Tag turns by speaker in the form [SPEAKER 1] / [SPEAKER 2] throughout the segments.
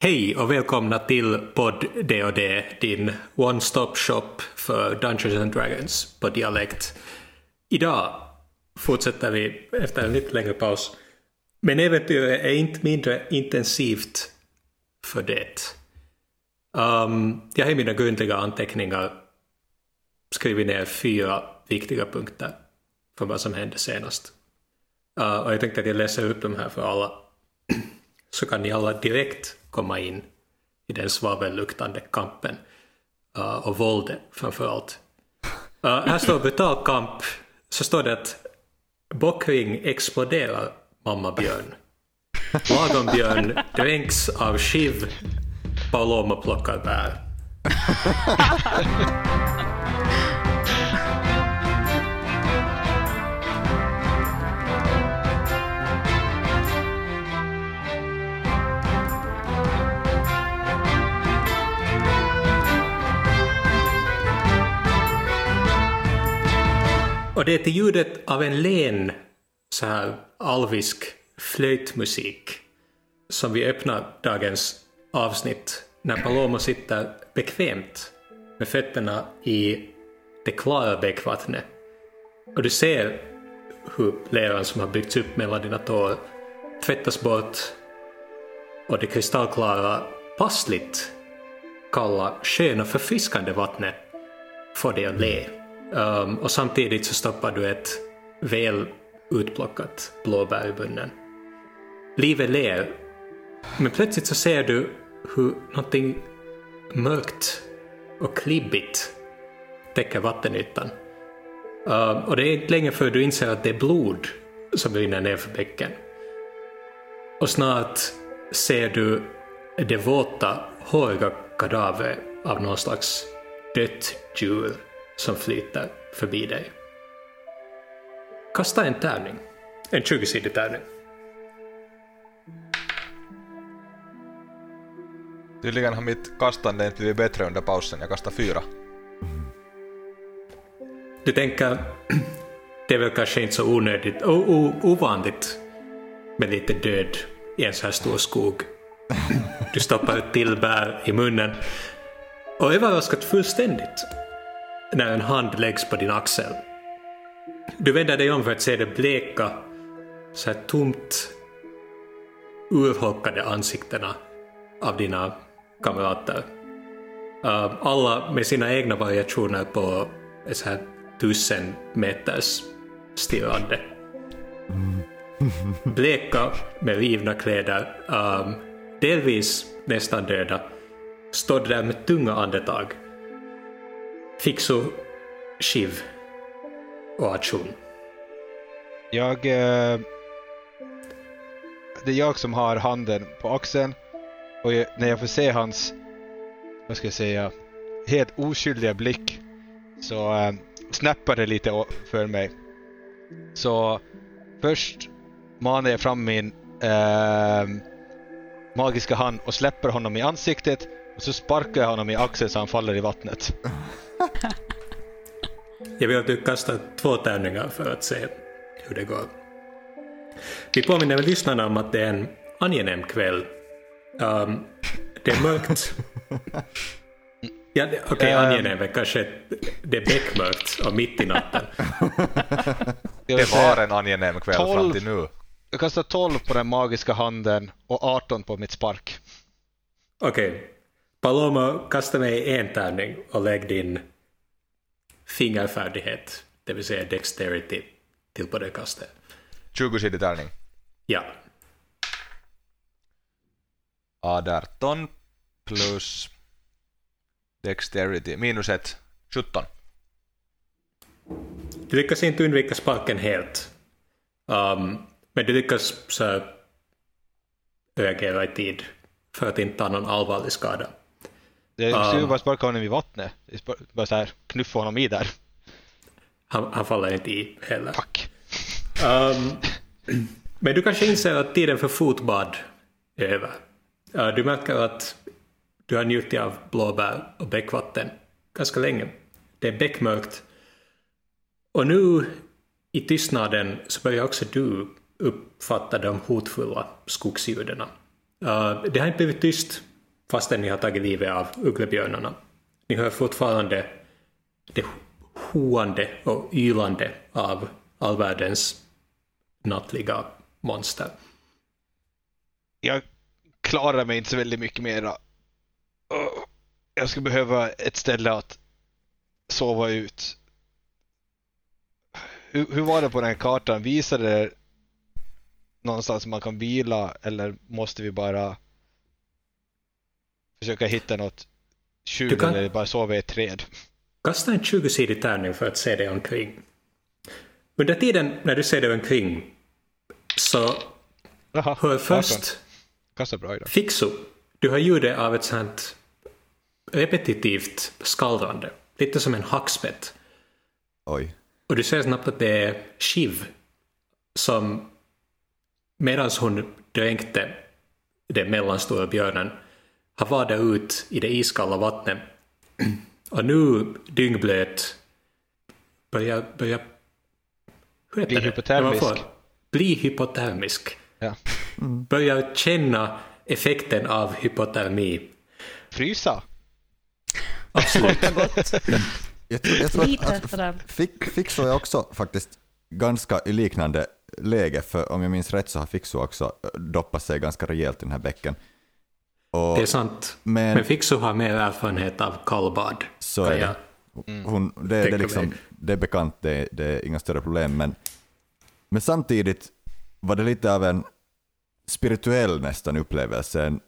[SPEAKER 1] Hej och välkomna till podd D&D, din one-stop shop för Dungeons and Dragons på dialekt. Idag fortsätter vi efter en lite längre paus. Men äventyret är inte mindre intensivt för det. Um, jag har i mina grundliga anteckningar skrivit ner fyra viktiga punkter för vad som hände senast. Uh, och jag tänkte att jag läser upp dem här för alla. Så kan ni alla direkt komma in i den svavelluktande kampen. Uh, och våldet framför allt. Uh, eh, här står brutal kamp. Så står det att Bockring exploderar mamma björn. Lagom björn dränks av skiv. Paloma plockar bär. Och det är till ljudet av en len så här alvisk flöjtmusik som vi öppnar dagens avsnitt när Palomo sitter bekvämt med fötterna i det klara bäckvattnet. Och du ser hur leran som har byggts upp mellan dina tår tvättas bort och det kristallklara, passligt kalla, sköna, förfriskande vattnet får dig att le. Um, och samtidigt så stoppar du ett väl utplockat blåbär i munnen. Livet ler, men plötsligt så ser du hur någonting mörkt och klibbigt täcker vattenytan. Uh, och det är inte länge för du inser att det är blod som rinner ner för bäcken. Och snart ser du det våta, håriga kadavret av någon slags dött djur som flyter förbi dig. Kasta en tärning. En 20-sidig tärning.
[SPEAKER 2] Tydligen har mitt kastande inte blivit bättre under pausen. Jag kastar fyra.
[SPEAKER 1] Du tänker, det är väl kanske inte så onödigt, o, o, ovanligt med lite död i en så här stor skog. Du stoppar ett till bär i munnen och överraskat fullständigt när en hand läggs på din axel. Du vänder dig om för att se det bleka, så här tomt urholkade ansiktena av dina kamrater. Uh, alla med sina egna variationer på så här tusen meters stirrande. Bleka med rivna kläder, um, delvis nästan döda, står där med tunga andetag. Fixo, Shiv och Achun.
[SPEAKER 3] Jag... Eh, det är jag som har handen på axeln och jag, när jag får se hans, vad ska jag säga, helt oskyldiga blick så eh, snappar det lite för mig. Så först manar jag fram min eh, magiska hand och släpper honom i ansiktet och så sparkar jag honom i axeln så han faller i vattnet.
[SPEAKER 1] Jag vill att du kastar två tärningar för att se hur det går. Vi påminner väl lyssnarna om att det är en angenäm kväll. Um, det är mörkt. Ja, Okej,
[SPEAKER 3] Ehm.
[SPEAKER 1] angenäm är kanske... Det är beckmörkt och mitt i natten.
[SPEAKER 2] Det var en angenäm kväll fram till nu.
[SPEAKER 3] Jag kastar 12 på den magiska handen och 18 på mitt spark.
[SPEAKER 1] Okej. Paloma, kasta mig en tärning och lägg din fingerfärdighet, det vill säga dexterity, till på det kastet.
[SPEAKER 2] 20-sidig tärning.
[SPEAKER 1] Ja.
[SPEAKER 2] 18 plus Dexterity minus 1. 17.
[SPEAKER 1] Du lyckas inte undvika sparken helt. Um, men du lyckas så här, reagera i tid för att inte ta någon allvarlig skada.
[SPEAKER 3] Jag
[SPEAKER 1] Ah.
[SPEAKER 3] skulle bara sparka honom i vattnet. Bara så här knuffa honom i där.
[SPEAKER 1] Han, han faller inte i heller.
[SPEAKER 3] Fuck.
[SPEAKER 1] Um, men du kanske inser att tiden för fotbad är över. Uh, du märker att du har njutit av blåbär och bäckvatten ganska länge. Det är bäckmörkt. Och nu i tystnaden så börjar också du uppfatta de hotfulla skogsljuden. Uh, det har inte blivit tyst fastän ni har tagit livet av ugglebjörnarna. Ni hör fortfarande det hoande och ylande av all världens nattliga monster.
[SPEAKER 3] Jag klarar mig inte så väldigt mycket mera. Jag skulle behöva ett ställe att sova ut. Hur, hur var det på den här kartan? Visade det någonstans man kan vila eller måste vi bara försöka hitta något skjul
[SPEAKER 1] Du kan-
[SPEAKER 3] eller bara sova i ett träd?
[SPEAKER 1] Kasta en 20-sidig tärning för att se dig omkring. Under tiden när du ser dig omkring så
[SPEAKER 3] Jaha,
[SPEAKER 1] hör
[SPEAKER 3] 18.
[SPEAKER 1] först
[SPEAKER 3] Kasta bra idag.
[SPEAKER 1] Fixo. Du har ljudet av ett sånt repetitivt skallrande. Lite som en hackspett.
[SPEAKER 4] Oj.
[SPEAKER 1] Och du ser snabbt att det är Shiv som medan hon dränkte den mellanstora björnen har vadat ut i det iskalla vattnet och nu dyngblöt börjar, börjar hur heter
[SPEAKER 3] Bli
[SPEAKER 1] det?
[SPEAKER 3] hypotermisk.
[SPEAKER 1] Får- Bli hypotermisk.
[SPEAKER 3] Ja.
[SPEAKER 1] Börjar känna effekten av hypotermi.
[SPEAKER 3] Frysa?
[SPEAKER 1] Absolut.
[SPEAKER 4] Jag tror, jag tror att,
[SPEAKER 5] Lite
[SPEAKER 4] att
[SPEAKER 5] sådär.
[SPEAKER 4] Fick, Fixo är också faktiskt ganska i liknande läge, för om jag minns rätt så har Fixo också doppat sig ganska rejält i den här bäcken. Och
[SPEAKER 1] Det är sant.
[SPEAKER 4] Men-
[SPEAKER 1] Men Fixo har mer erfarenhet av kallbad.
[SPEAKER 4] Så är det.
[SPEAKER 1] jag-
[SPEAKER 4] hon, det, det, liksom, det är bekant, det, det är inga större problem, men, men samtidigt var det lite av en spirituell nästan upplevelse, en,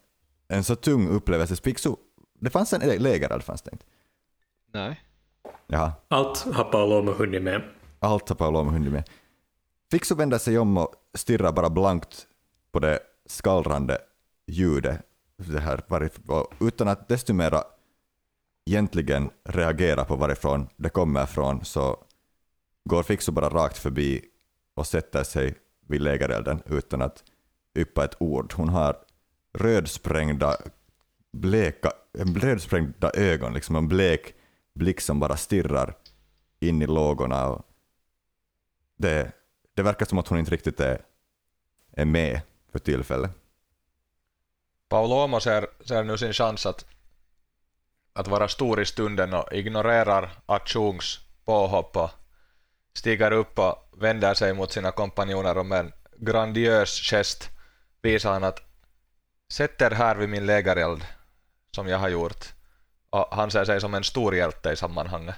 [SPEAKER 4] en så tung upplevelse. Fixo, det fanns en lägereld, fanns det inte?
[SPEAKER 3] Nej.
[SPEAKER 4] Jaha.
[SPEAKER 1] Allt har Paolo hunnit med.
[SPEAKER 4] Allt har Paolo hunnit med. Fixo vänder sig om och stirrar bara blankt på det skallrande ljudet det här, utan att desto mera egentligen reagera på varifrån det kommer ifrån så går Fixo bara rakt förbi och sätter sig vid lägerelden utan att yppa ett ord. Hon har rödsprängda, bleka, rödsprängda ögon, liksom en blek blick som bara stirrar in i lågorna. Och det, det verkar som att hon inte riktigt är, är med för tillfället.
[SPEAKER 2] Paulomo ser, ser nu sin chans att, att vara stor i stunden och ignorerar Achungs påhopp och stiger upp och vänder sig mot sina kompanjoner och med en grandiös gest visar han att sätt er här vid min lägereld som jag har gjort. Och han ser sig som en stor hjälte i sammanhanget.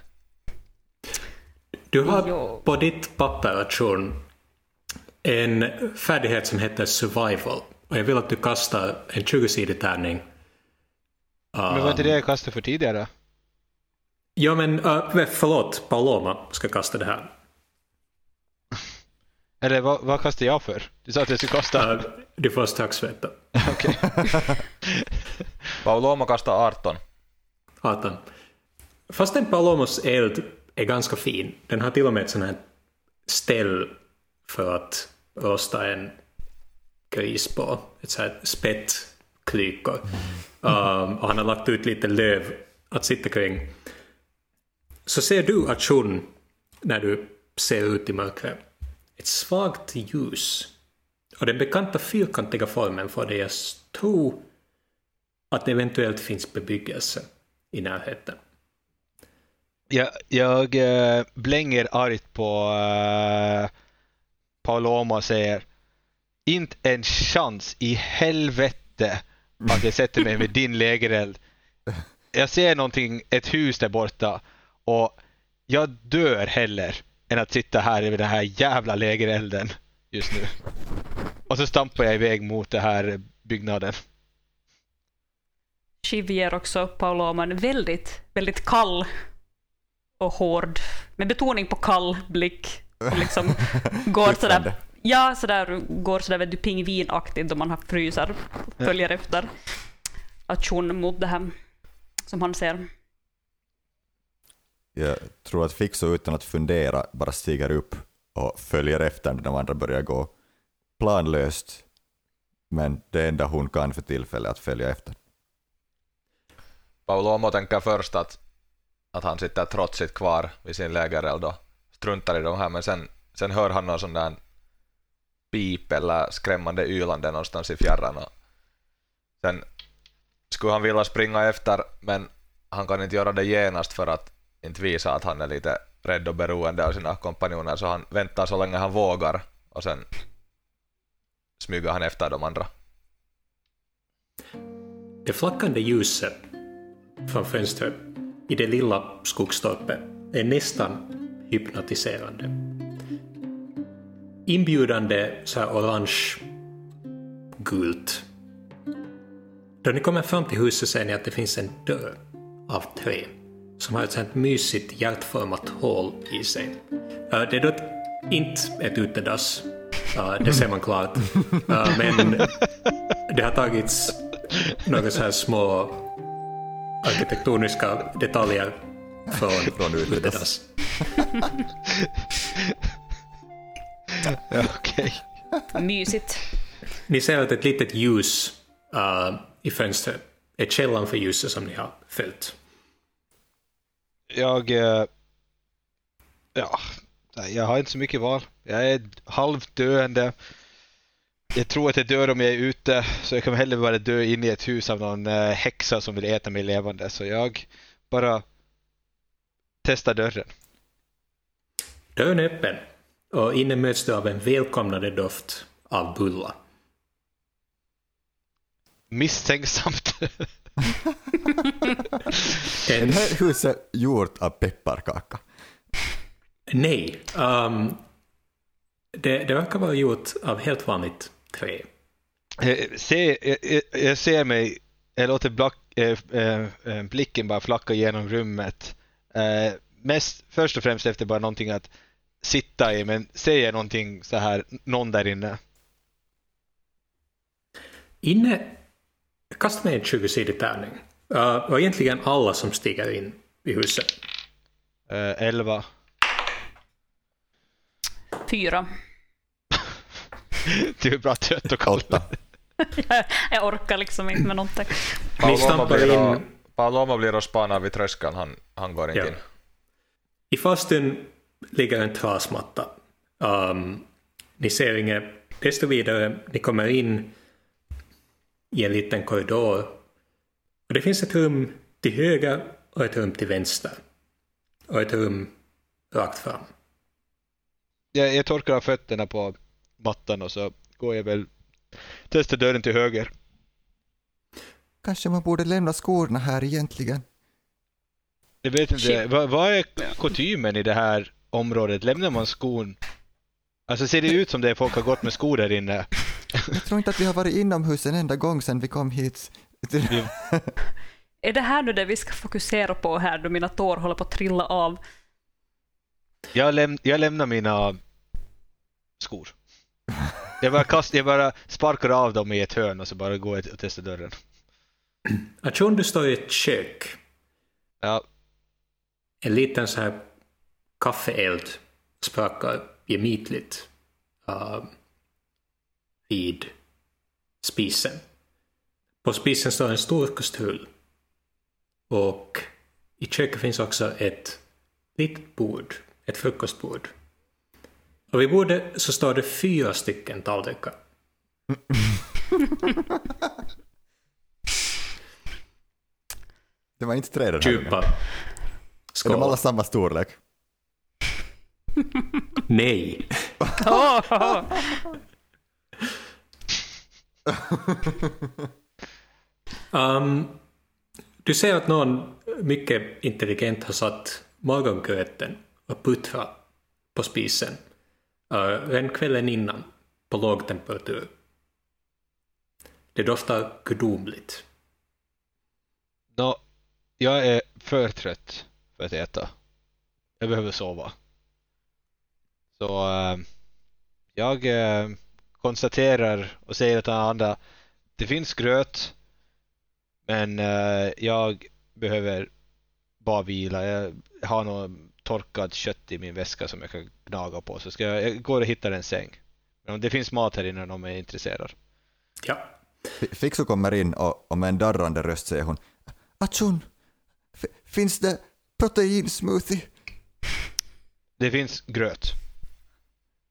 [SPEAKER 1] Du har på ditt papper, Achun, en färdighet som heter survival. Och jag vill att du kastar en 20-sidig tärning.
[SPEAKER 3] Men var inte det jag kastade för tidigare?
[SPEAKER 1] Ja, men uh, förlåt, Paloma ska kasta det här.
[SPEAKER 3] Eller vad, vad kastade jag för? Du sa att jag skulle kasta...
[SPEAKER 1] Uh, du får strax veta.
[SPEAKER 3] Okej.
[SPEAKER 2] Paulomo kastar 18.
[SPEAKER 1] 18. Fastän Palomos eld är ganska fin, den har till och med ett sånt här ställ för att rosta en gris på, ett sånt här spettklykor, Um, och han har lagt ut lite löv att sitta kring. Så ser du att Shun, när du ser ut i mörkret, ett svagt ljus. Och den bekanta fyrkantiga formen får dig att tro att det eventuellt finns bebyggelse i närheten.
[SPEAKER 3] Jag, jag blänger argt på eh, uh, Paloma och säger inte en chans i helvete att jag sätter mig med din lägereld. Jag ser någonting, ett hus där borta och jag dör heller än att sitta här vid den här jävla lägerelden just nu. Och så stampar jag iväg mot den här byggnaden.
[SPEAKER 5] Shiv ger också Pauloma en väldigt, väldigt kall och hård, med betoning på kall blick. Och liksom går sådär. Ja, sådär, går sådär pingvinaktigt då man har fryser, följer efter aktion mot det här som han ser.
[SPEAKER 4] Jag tror att Fixo utan att fundera bara stiger upp och följer efter när de andra börjar gå planlöst. Men det enda hon kan för tillfället är att följa efter.
[SPEAKER 2] Paulomo tänker först att, att han sitter trotsigt kvar vid sin lägereld och struntar i de här, men sen, sen hör han någon sån där pip eller skrämmande ylande någonstans i fjärran och sen skulle han vilja springa efter, men han kan inte göra det genast för att inte visa att han är lite rädd och beroende av sina kompanjoner, så han väntar så länge han vågar och sen smyger han efter de andra.
[SPEAKER 1] Det flackande ljuset från fönstret i det lilla skogstorpet är nästan hypnotiserande. Inbjudande så här orange gult. Då ni kommer fram till huset ser ni att det finns en dörr av trä som har ett sånt mysigt hjärtformat hål i sig. Det är dock inte ett utedass, det ser man klart. Men det har tagits några så här små arkitektoniska detaljer från,
[SPEAKER 4] Från utedass.
[SPEAKER 3] Okej.
[SPEAKER 5] Mysigt.
[SPEAKER 1] Ni ser att ett litet ljus uh, i fönstret är källan för ljuset som ni har följt.
[SPEAKER 3] Jag... eh, Ja, jag har inte så mycket val. Jag är halvt döende. Jag tror att jag dör om jag är ute, så jag kommer hellre bara dö inne i ett hus av någon eh, häxa som vill äta mig levande. Så jag bara testar dörren.
[SPEAKER 1] Dörren är öppen och inne möts du av en välkomnande doft av bulla.
[SPEAKER 3] Misstänksamt.
[SPEAKER 4] Är
[SPEAKER 1] En,
[SPEAKER 4] det här huset gjort av pepparkaka?
[SPEAKER 1] nej, um, det, det verkar vara gjort av helt vanligt trä.
[SPEAKER 3] Eh, Se, jag, jag- jag ser mig, jag låter black, eh, blicken bara flacka genom rummet. Eh, mest, först och främst efter bara någonting att sitta i, men jag någonting så här, någon där inne?
[SPEAKER 1] Inne, kasta mig en 20-sidig tärning. Uh, och egentligen alla som stiger in i huset.
[SPEAKER 3] Eh, elva.
[SPEAKER 5] Fyra.
[SPEAKER 3] Du är bra trött och kall.
[SPEAKER 5] Jag, orkar liksom inte med någonting.
[SPEAKER 2] Paloma blir, och,
[SPEAKER 1] in-
[SPEAKER 2] Paloma blir och spanar vid tröskeln, han, han går inte
[SPEAKER 1] Ja.
[SPEAKER 2] in.
[SPEAKER 1] I farstun ligger en trasmatta. Um, ni ser inget desto vidare. Ni kommer in i en liten korridor. Och det finns ett rum till höger och ett rum till vänster. Och ett rum rakt fram.
[SPEAKER 3] Jag, jag torkar av fötterna på mattan och så går jag väl testar dörren till höger.
[SPEAKER 4] Kanske man borde lämna skorna här egentligen.
[SPEAKER 3] Jag vet inte, vad, vad är kutymen i det här området? Lämnar man skon? Alltså ser det ut som det är folk har gått med skor där inne?
[SPEAKER 4] Jag tror inte att vi har varit inomhus en enda gång sedan vi kom hit.
[SPEAKER 5] Är det här nu det vi ska fokusera på här då mina tår håller på att trilla av?
[SPEAKER 3] Jag, läm jag lämnar mina skor. Jag bara, kast, jag bara sparkar av dem i ett hörn och så bara går jag och testar dörren.
[SPEAKER 1] Aktion, du står i ett kök.
[SPEAKER 3] Ja,
[SPEAKER 1] En liten så här kaffeeld sprakar gemytligt uh, vid spisen. På spisen står en stor kastrull. Och i köket finns också ett litet bord, ett frukostbord. Och vid bordet så står det fyra stycken tallrikar.
[SPEAKER 4] Det var inte tre den här.
[SPEAKER 1] Djupa.
[SPEAKER 4] Är de alla samma storlek?
[SPEAKER 1] Nej. Um, du ser att någon mycket intelligent har satt morgongröten och puttrat på spisen uh, redan kvällen innan på låg temperatur. Det doftar gudomligt.
[SPEAKER 3] nå, jag är för trött för att äta. Jag behöver sova. Så eh, jag eh, konstaterar och säger till andra, det finns gröt, men eh, jag behöver bara vila. Jag har något torkat kött i min väska som jag kan gnaga på, så ska jag, jag går och hittar en säng. Men det finns mat här inne om jag är intresserad.
[SPEAKER 1] Ja.
[SPEAKER 4] F- Fixo kommer in och, och med en darrande röst säger hon f- finns det proteinsmoothie?
[SPEAKER 3] Det finns gröt.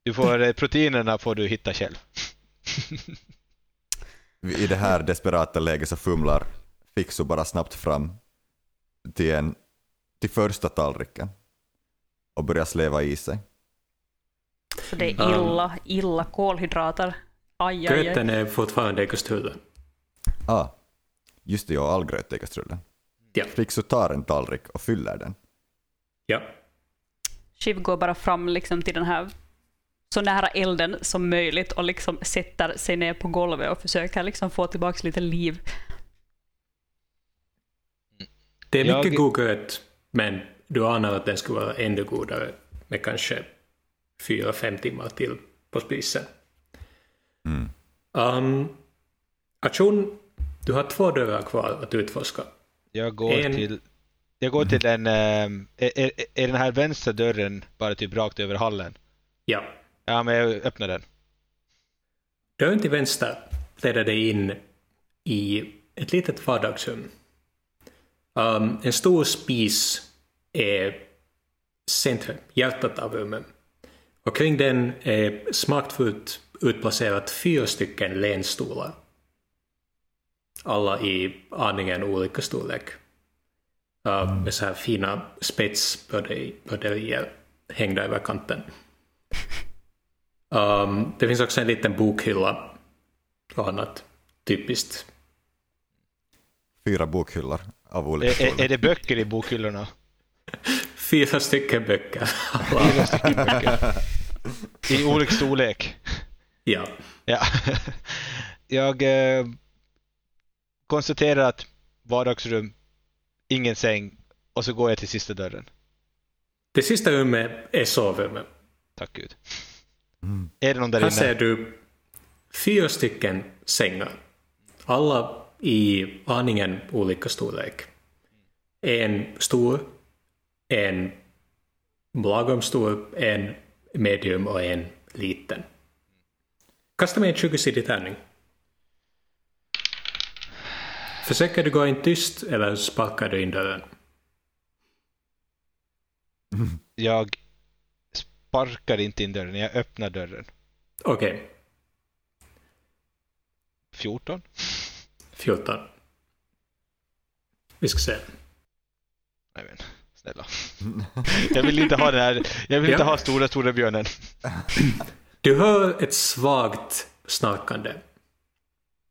[SPEAKER 3] Du får, eh, proteinerna får du hitta själv.
[SPEAKER 4] I det här desperata läget så fumlar Fixo bara snabbt fram till, en, till första tallriken och börjar släva i sig.
[SPEAKER 5] Så det är illa, illa kolhydrater. Aj, aj, aj.
[SPEAKER 1] Gröten är fortfarande i kastrullen.
[SPEAKER 4] Ah, just det, ja, all gröt i kastrullen.
[SPEAKER 1] Ja.
[SPEAKER 4] Fixo tar en tallrik och fyller den.
[SPEAKER 1] Ja.
[SPEAKER 5] Shiv går bara fram liksom till den här så nära elden som möjligt och liksom sätter sig ner på golvet och försöker liksom få tillbaka lite liv.
[SPEAKER 1] Det är mycket
[SPEAKER 3] Jag-
[SPEAKER 1] god gröt, men du anar att den skulle vara ännu godare med kanske fyra, fem timmar till på spisen.
[SPEAKER 4] Mm.
[SPEAKER 1] Um, Achun, du har två dörrar kvar att utforska.
[SPEAKER 3] Jag går
[SPEAKER 1] En-
[SPEAKER 3] till... Jag går till den... är, är, är den här vänstra dörren bara typ rakt över hallen?
[SPEAKER 1] Ja.
[SPEAKER 3] Ja, men jag öppnar den.
[SPEAKER 1] Dörren till vänster leder dig in i ett litet vardagsrum. Um, en stor spis är centrum, hjärtat av rummet. Och kring den är smakfullt utplacerat fyra stycken lenstolar. Alla i aningen olika storlek. Uh, med så här fina spetsbroderier hängda över kanten. Um, det finns också en liten bokhylla och annat typiskt.
[SPEAKER 4] Fyra bokhyllor av olika
[SPEAKER 3] Är, är, det böcker i bokhyllorna?
[SPEAKER 1] Fyra stycken böcker.
[SPEAKER 3] Fyra stycken böcker. I olika storlek?
[SPEAKER 1] ja.
[SPEAKER 3] Ja. Jag eh, konstaterar att vardagsrum, ingen säng och så går jag till sista dörren.
[SPEAKER 1] Det sista rummet är sovrummet.
[SPEAKER 3] Tack gud.
[SPEAKER 4] Mm.
[SPEAKER 3] Är det någon där
[SPEAKER 1] Här
[SPEAKER 3] inne?
[SPEAKER 1] ser du fyra stycken sängar. Alla i aningen olika storlek. En stor, en lagom stor, en medium och en liten. Kasta mig en 20-sidig tärning. Försöker du gå in tyst eller sparkar du in dörren?
[SPEAKER 3] Jag sparkar inte in dörren, jag öppnar dörren.
[SPEAKER 1] Okej,
[SPEAKER 3] 14?
[SPEAKER 1] 14. Vi ska se.
[SPEAKER 3] Nej men, snälla. Jag vill inte ha den här, jag vill inte
[SPEAKER 1] Ja.
[SPEAKER 3] ha stora, stora björnen.
[SPEAKER 1] Du hör ett svagt snarkande.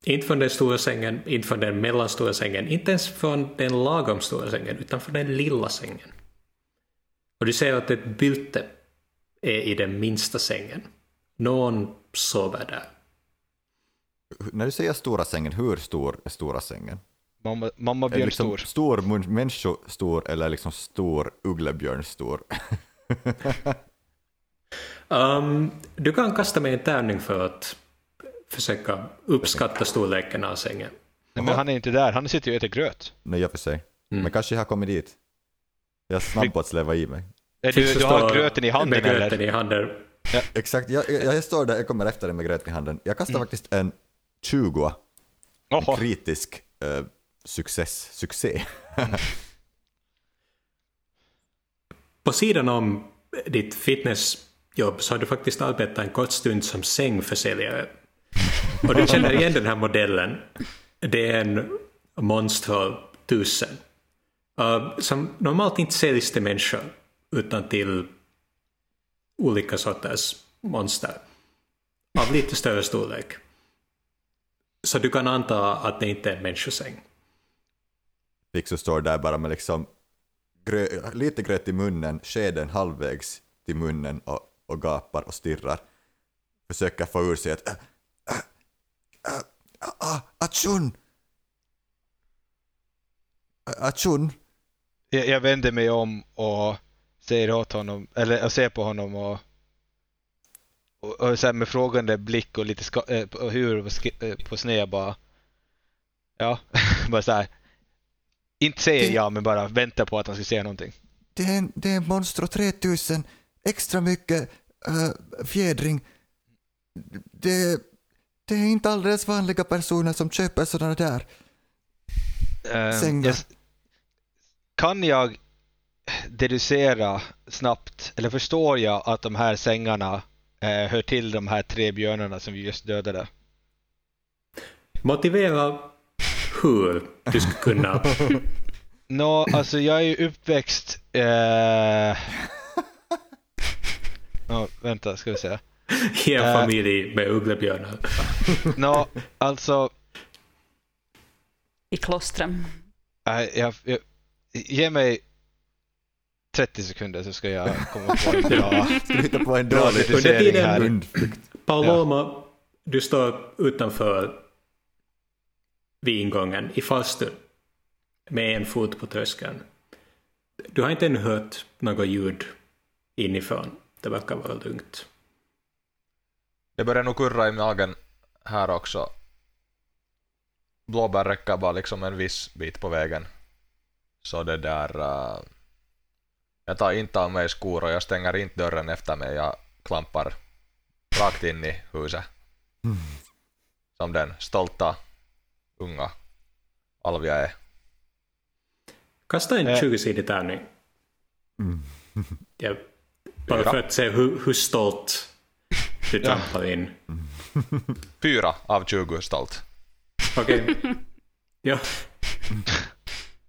[SPEAKER 1] Inte från den stora sängen, inte från den mellanstora sängen, inte ens från den lagom stora sängen, utan från den lilla sängen. Och du ser att ett bylte är i den minsta sängen. Någon sover där.
[SPEAKER 4] När du säger stora sängen, hur stor är stora sängen?
[SPEAKER 3] Mamma, mamma björn
[SPEAKER 4] liksom
[SPEAKER 3] stor.
[SPEAKER 4] stor människostor eller liksom stor ugglebjörnstor?
[SPEAKER 1] Um, du kan kasta mig en tärning för att försöka uppskatta storleken av sängen.
[SPEAKER 3] Nej, men han är inte där, han sitter ju och äter gröt.
[SPEAKER 4] Nej, och för sig.
[SPEAKER 1] Mm.
[SPEAKER 4] Men kanske jag har kommit dit. Jag är snabb på att släva i mig.
[SPEAKER 3] Är du, du har gröten i handen
[SPEAKER 1] med gröten
[SPEAKER 3] eller?
[SPEAKER 1] i handen.
[SPEAKER 4] Exakt, jag, jag, jag står där, jag kommer efter dig med gröt i handen. Jag kastar
[SPEAKER 3] Mm.
[SPEAKER 4] faktiskt en 20, en kritisk eh, success, succé.
[SPEAKER 1] På sidan om ditt fitnessjobb så har du faktiskt arbetat en kort stund som sängförsäljare. Och du känner igen den här modellen. Det är en Monster 1000. Uh, som normalt inte säljs till människor utan till olika sorters monster. Av lite större storlek. Så du kan anta att det inte är en människosäng.
[SPEAKER 4] Fixo står där bara med liksom grö, lite gröt i munnen, skeden halvvägs till munnen och, och gapar och stirrar. Försöker få ur sig att äh, äh, äh, äh, Atchun! Äh,
[SPEAKER 3] jag, jag vänder mig om och säger åt honom, eller jag ser på honom och, och, och så med frågande blick och lite ska, eh, på huvud på, eh, på sned bara Ja, bara så här. Inte säger jag men bara väntar på att han ska säga någonting.
[SPEAKER 4] Det är, en, det är en Monstro 3000, extra mycket äh, fjädring. Det, det är inte alldeles vanliga personer som köper sådana där.
[SPEAKER 3] Eh,
[SPEAKER 4] Sängar.
[SPEAKER 3] jag kan jag deducera snabbt, eller förstår jag att de här sängarna eh, hör till de här tre björnarna som vi just dödade?
[SPEAKER 1] Motivera hur du skulle kunna...
[SPEAKER 3] Nå, alltså jag är ju uppväxt... Eh... Nå, vänta, ska vi se.
[SPEAKER 1] i en
[SPEAKER 3] Äh.
[SPEAKER 1] familj med ugglebjörnar.
[SPEAKER 3] Nå, alltså...
[SPEAKER 5] I klostren.
[SPEAKER 3] äh, jag, jag, ge mig 30 sekunder så ska jag komma på en bra...
[SPEAKER 4] Ska du hitta på en dålig
[SPEAKER 3] här.
[SPEAKER 4] hundflykt?
[SPEAKER 1] Paloma, du står utanför vid ingången i farstun med en fot på tröskeln. Du har inte ännu hört något ljud inifrån. Det verkar vara lugnt.
[SPEAKER 2] Det börjar nog kurra i magen här också. Blåbär räcker bara liksom en viss bit på vägen. Så det där... Uh, jag tar inte av mig skor och jag stänger inte dörren efter mig. Jag klampar rakt in i huset. Som den stolta, unga alv jag är.
[SPEAKER 1] Kasta en
[SPEAKER 3] Eh.
[SPEAKER 1] 20-sidig tärning. Ja, bara för att se hur, hur stolt du
[SPEAKER 3] Ja.
[SPEAKER 1] trampar in.
[SPEAKER 2] Fyra av 20 stolt.
[SPEAKER 1] Okej. Ja.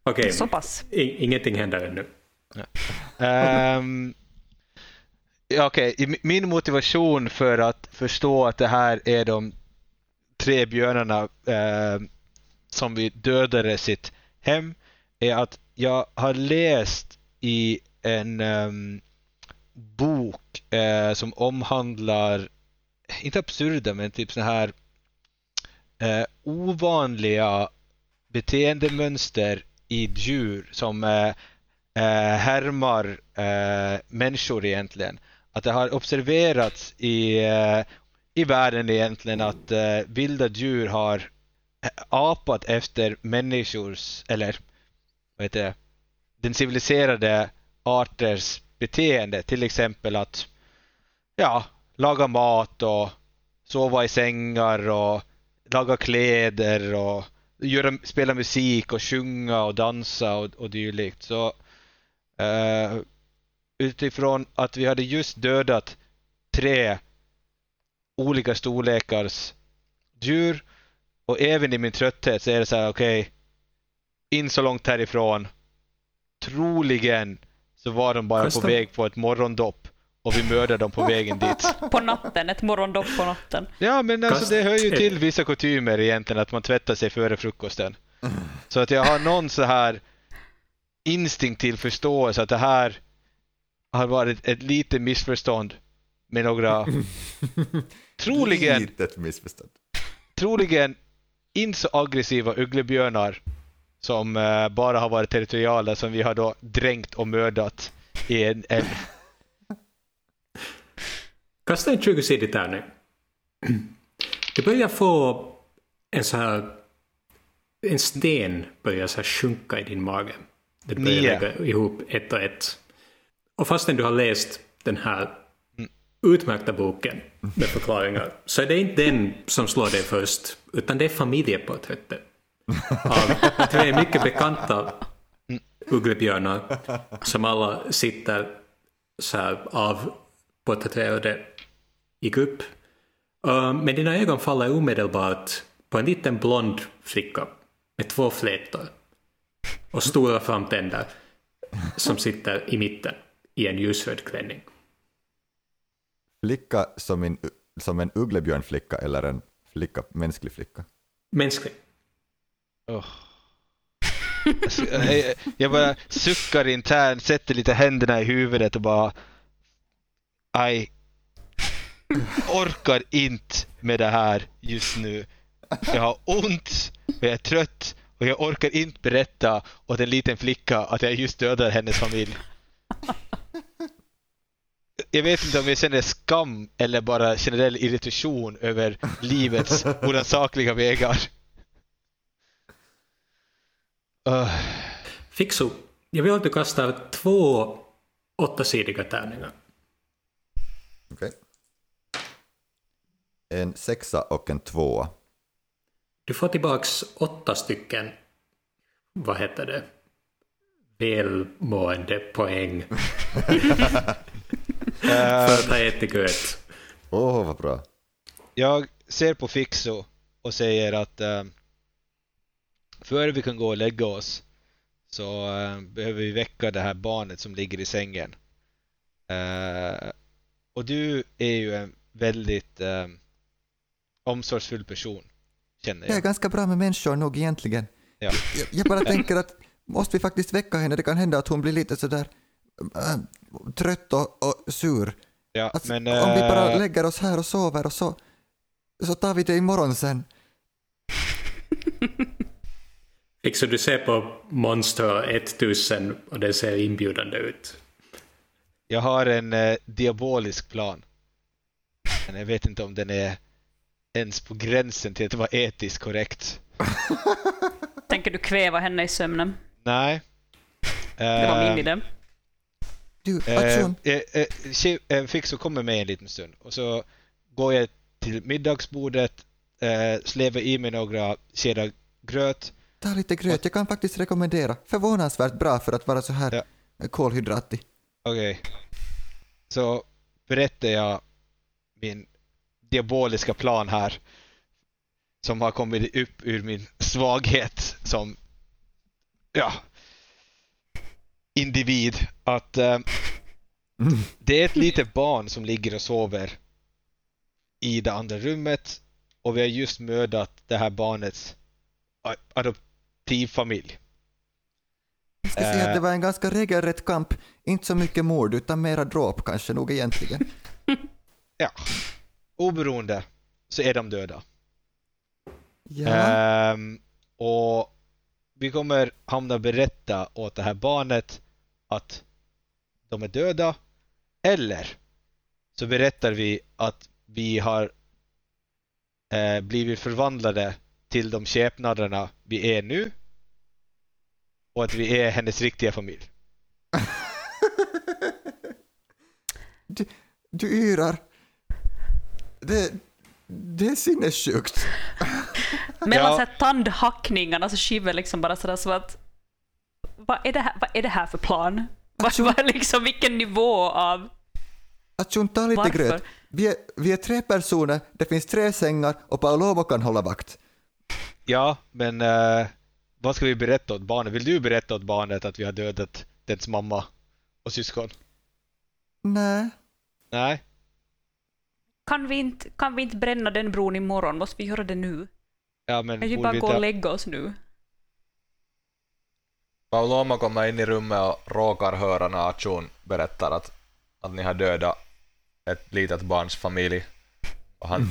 [SPEAKER 1] Okej,
[SPEAKER 5] Så pass.
[SPEAKER 1] I- ingenting händer ännu.
[SPEAKER 3] Um, ja, ehm, okay. min motivation för att förstå att det här är de tre björnarna ehm, som vi dödade sitt hem är att jag har läst i en um, bok eh, som omhandlar, inte absurda, men typ såna här eh, ovanliga beteendemönster i djur som eh, eh, härmar eh, människor egentligen. Att det har observerats i, eh, i världen egentligen att eh, vilda djur har eh, apat efter människors, eller vad heter det, den civiliserade arters beteende. Till exempel att ja, laga mat och sova i sängar och laga kläder och göra, spela musik och sjunga och dansa och, och dylikt. Så eh, utifrån att vi hade just dödat tre olika storlekars djur och även i min trötthet så är det så här okej in så långt härifrån. Troligen så var de bara
[SPEAKER 1] Kasta-
[SPEAKER 3] på väg på ett morgondopp och vi mördade dem på vägen dit.
[SPEAKER 5] På natten, ett morgondopp på natten.
[SPEAKER 3] Ja, men alltså det hör ju till vissa kutymer egentligen att man tvättar sig före frukosten. Så att jag har någon så här instinktiv förståelse att det här har varit ett litet missförstånd med några troligen,
[SPEAKER 4] Litet missförstånd.
[SPEAKER 3] troligen inte så aggressiva ugglebjörnar som eh, bara har varit territoriala som vi har då dränkt och mördat i en älv.
[SPEAKER 1] Kasta en 20-sidig tärning. Du börjar få en så här... En sten börjar så här sjunka i din mage. Det börjar
[SPEAKER 3] Nio.
[SPEAKER 1] lägga ihop ett och ett. Och fastän du har läst den här
[SPEAKER 3] Mm.
[SPEAKER 1] utmärkta boken med förklaringar så är det inte den som slår dig först, utan det är familjeporträttet av tre mycket bekanta ugglebjörnar som alla sitter så här avporträtterade i grupp. Uh, men dina ögon faller omedelbart på en liten blond flicka med två flätor och stora framtänder som sitter i mitten i en ljusröd klänning.
[SPEAKER 4] Flicka som en, som en ugglebjörnflicka eller en flicka, mänsklig flicka?
[SPEAKER 1] Mänsklig.
[SPEAKER 3] Oh. Jag, jag bara suckar internt, sätter lite händerna i huvudet och bara... Aj. Orkar inte med det här just nu. Jag har ont, och jag är trött och jag orkar inte berätta åt en liten flicka att jag just dödade hennes familj. Jag vet inte om jag känner skam eller bara generell irritation över livets orannsakliga vägar. Uh.
[SPEAKER 1] Fixo, jag vill att du kastar två åttasidiga tärningar.
[SPEAKER 4] Okej. En sexa och en tvåa.
[SPEAKER 1] Du får tillbaks åtta stycken, vad heter det, välmående poäng för att ha ätit gröt.
[SPEAKER 4] Åh, oh, vad bra.
[SPEAKER 3] Jag ser på Fixo och säger att eh, före vi kan gå och lägga oss så eh, behöver vi väcka det här barnet som ligger i sängen. Eh, och du är ju en väldigt eh, omsorgsfull person, känner
[SPEAKER 4] Jag är
[SPEAKER 3] jag.
[SPEAKER 4] ganska bra med människor nog egentligen.
[SPEAKER 3] Ja.
[SPEAKER 4] Jag, jag bara tänker att måste vi faktiskt väcka henne? Det kan hända att hon blir lite sådär äh, trött och, och sur.
[SPEAKER 3] Ja,
[SPEAKER 4] Alltså,
[SPEAKER 3] men,
[SPEAKER 4] om vi bara
[SPEAKER 3] eh,
[SPEAKER 4] lägger oss här och sover och så, så tar vi det imorgon sen.
[SPEAKER 1] Liksom du ser på Monster 1000 och det ser inbjudande ut.
[SPEAKER 3] jag har en eh, diabolisk plan. Men jag vet inte om den är ens på gränsen till att vara etiskt korrekt.
[SPEAKER 5] Tänker du kväva henne i sömnen?
[SPEAKER 3] Nej.
[SPEAKER 5] Det var min
[SPEAKER 3] Eh,
[SPEAKER 5] idé.
[SPEAKER 4] Du,
[SPEAKER 3] Eh,
[SPEAKER 4] Atsun,
[SPEAKER 3] eh, eh, Fixo kommer med en liten stund och så går jag till middagsbordet, eh, slevar i mig några skedar gröt.
[SPEAKER 4] ta lite gröt. Jag kan faktiskt rekommendera. Förvånansvärt bra för att vara så här
[SPEAKER 3] Ja.
[SPEAKER 4] kolhydratig.
[SPEAKER 3] Okej. Så berättar jag min diaboliska plan här som har kommit upp ur min svaghet som ja, individ. Att eh,
[SPEAKER 4] Mm.
[SPEAKER 3] det är ett litet barn som ligger och sover i det andra rummet och vi har just mördat det här barnets adoptivfamilj.
[SPEAKER 4] Jag ska säga att det var en ganska regelrätt kamp. Inte så mycket mord, utan mera dråp kanske nog egentligen.
[SPEAKER 3] Ja, oberoende så är de döda.
[SPEAKER 4] Ja.
[SPEAKER 3] Ehm, och vi kommer hamna berätta åt det här barnet att de är döda. Eller så berättar vi att vi har eh, blivit förvandlade till de skepnaderna vi är nu. Och att vi är hennes riktiga familj.
[SPEAKER 4] Du, du yrar. Det, det är sinnessjukt.
[SPEAKER 5] Mellan
[SPEAKER 3] Ja.
[SPEAKER 5] så här tandhackningarna så Shiv liksom bara sådär så att vad är det här, vad är det här för plan? Vad, vad, liksom, vilken nivå av...
[SPEAKER 4] Atsun, ta lite
[SPEAKER 5] Varför?
[SPEAKER 4] gröt. Vi är, vi är tre personer, det finns tre sängar och Paolomo kan hålla vakt.
[SPEAKER 3] Ja, men eh, vad ska vi berätta åt barnet? Vill du berätta åt barnet att vi har dödat dess mamma och syskon?
[SPEAKER 4] Nej.
[SPEAKER 3] Nej?
[SPEAKER 5] Kan vi, inte, kan vi inte bränna den bron imorgon? Måste vi göra det nu?
[SPEAKER 3] Ja, men
[SPEAKER 5] Kan vi bara
[SPEAKER 3] vi
[SPEAKER 5] gå och lägga oss nu?
[SPEAKER 2] Pauloma kommer in i rummet och råkar höra när Achun berättar att, att ni har dödat ett litet barns familj. Och han,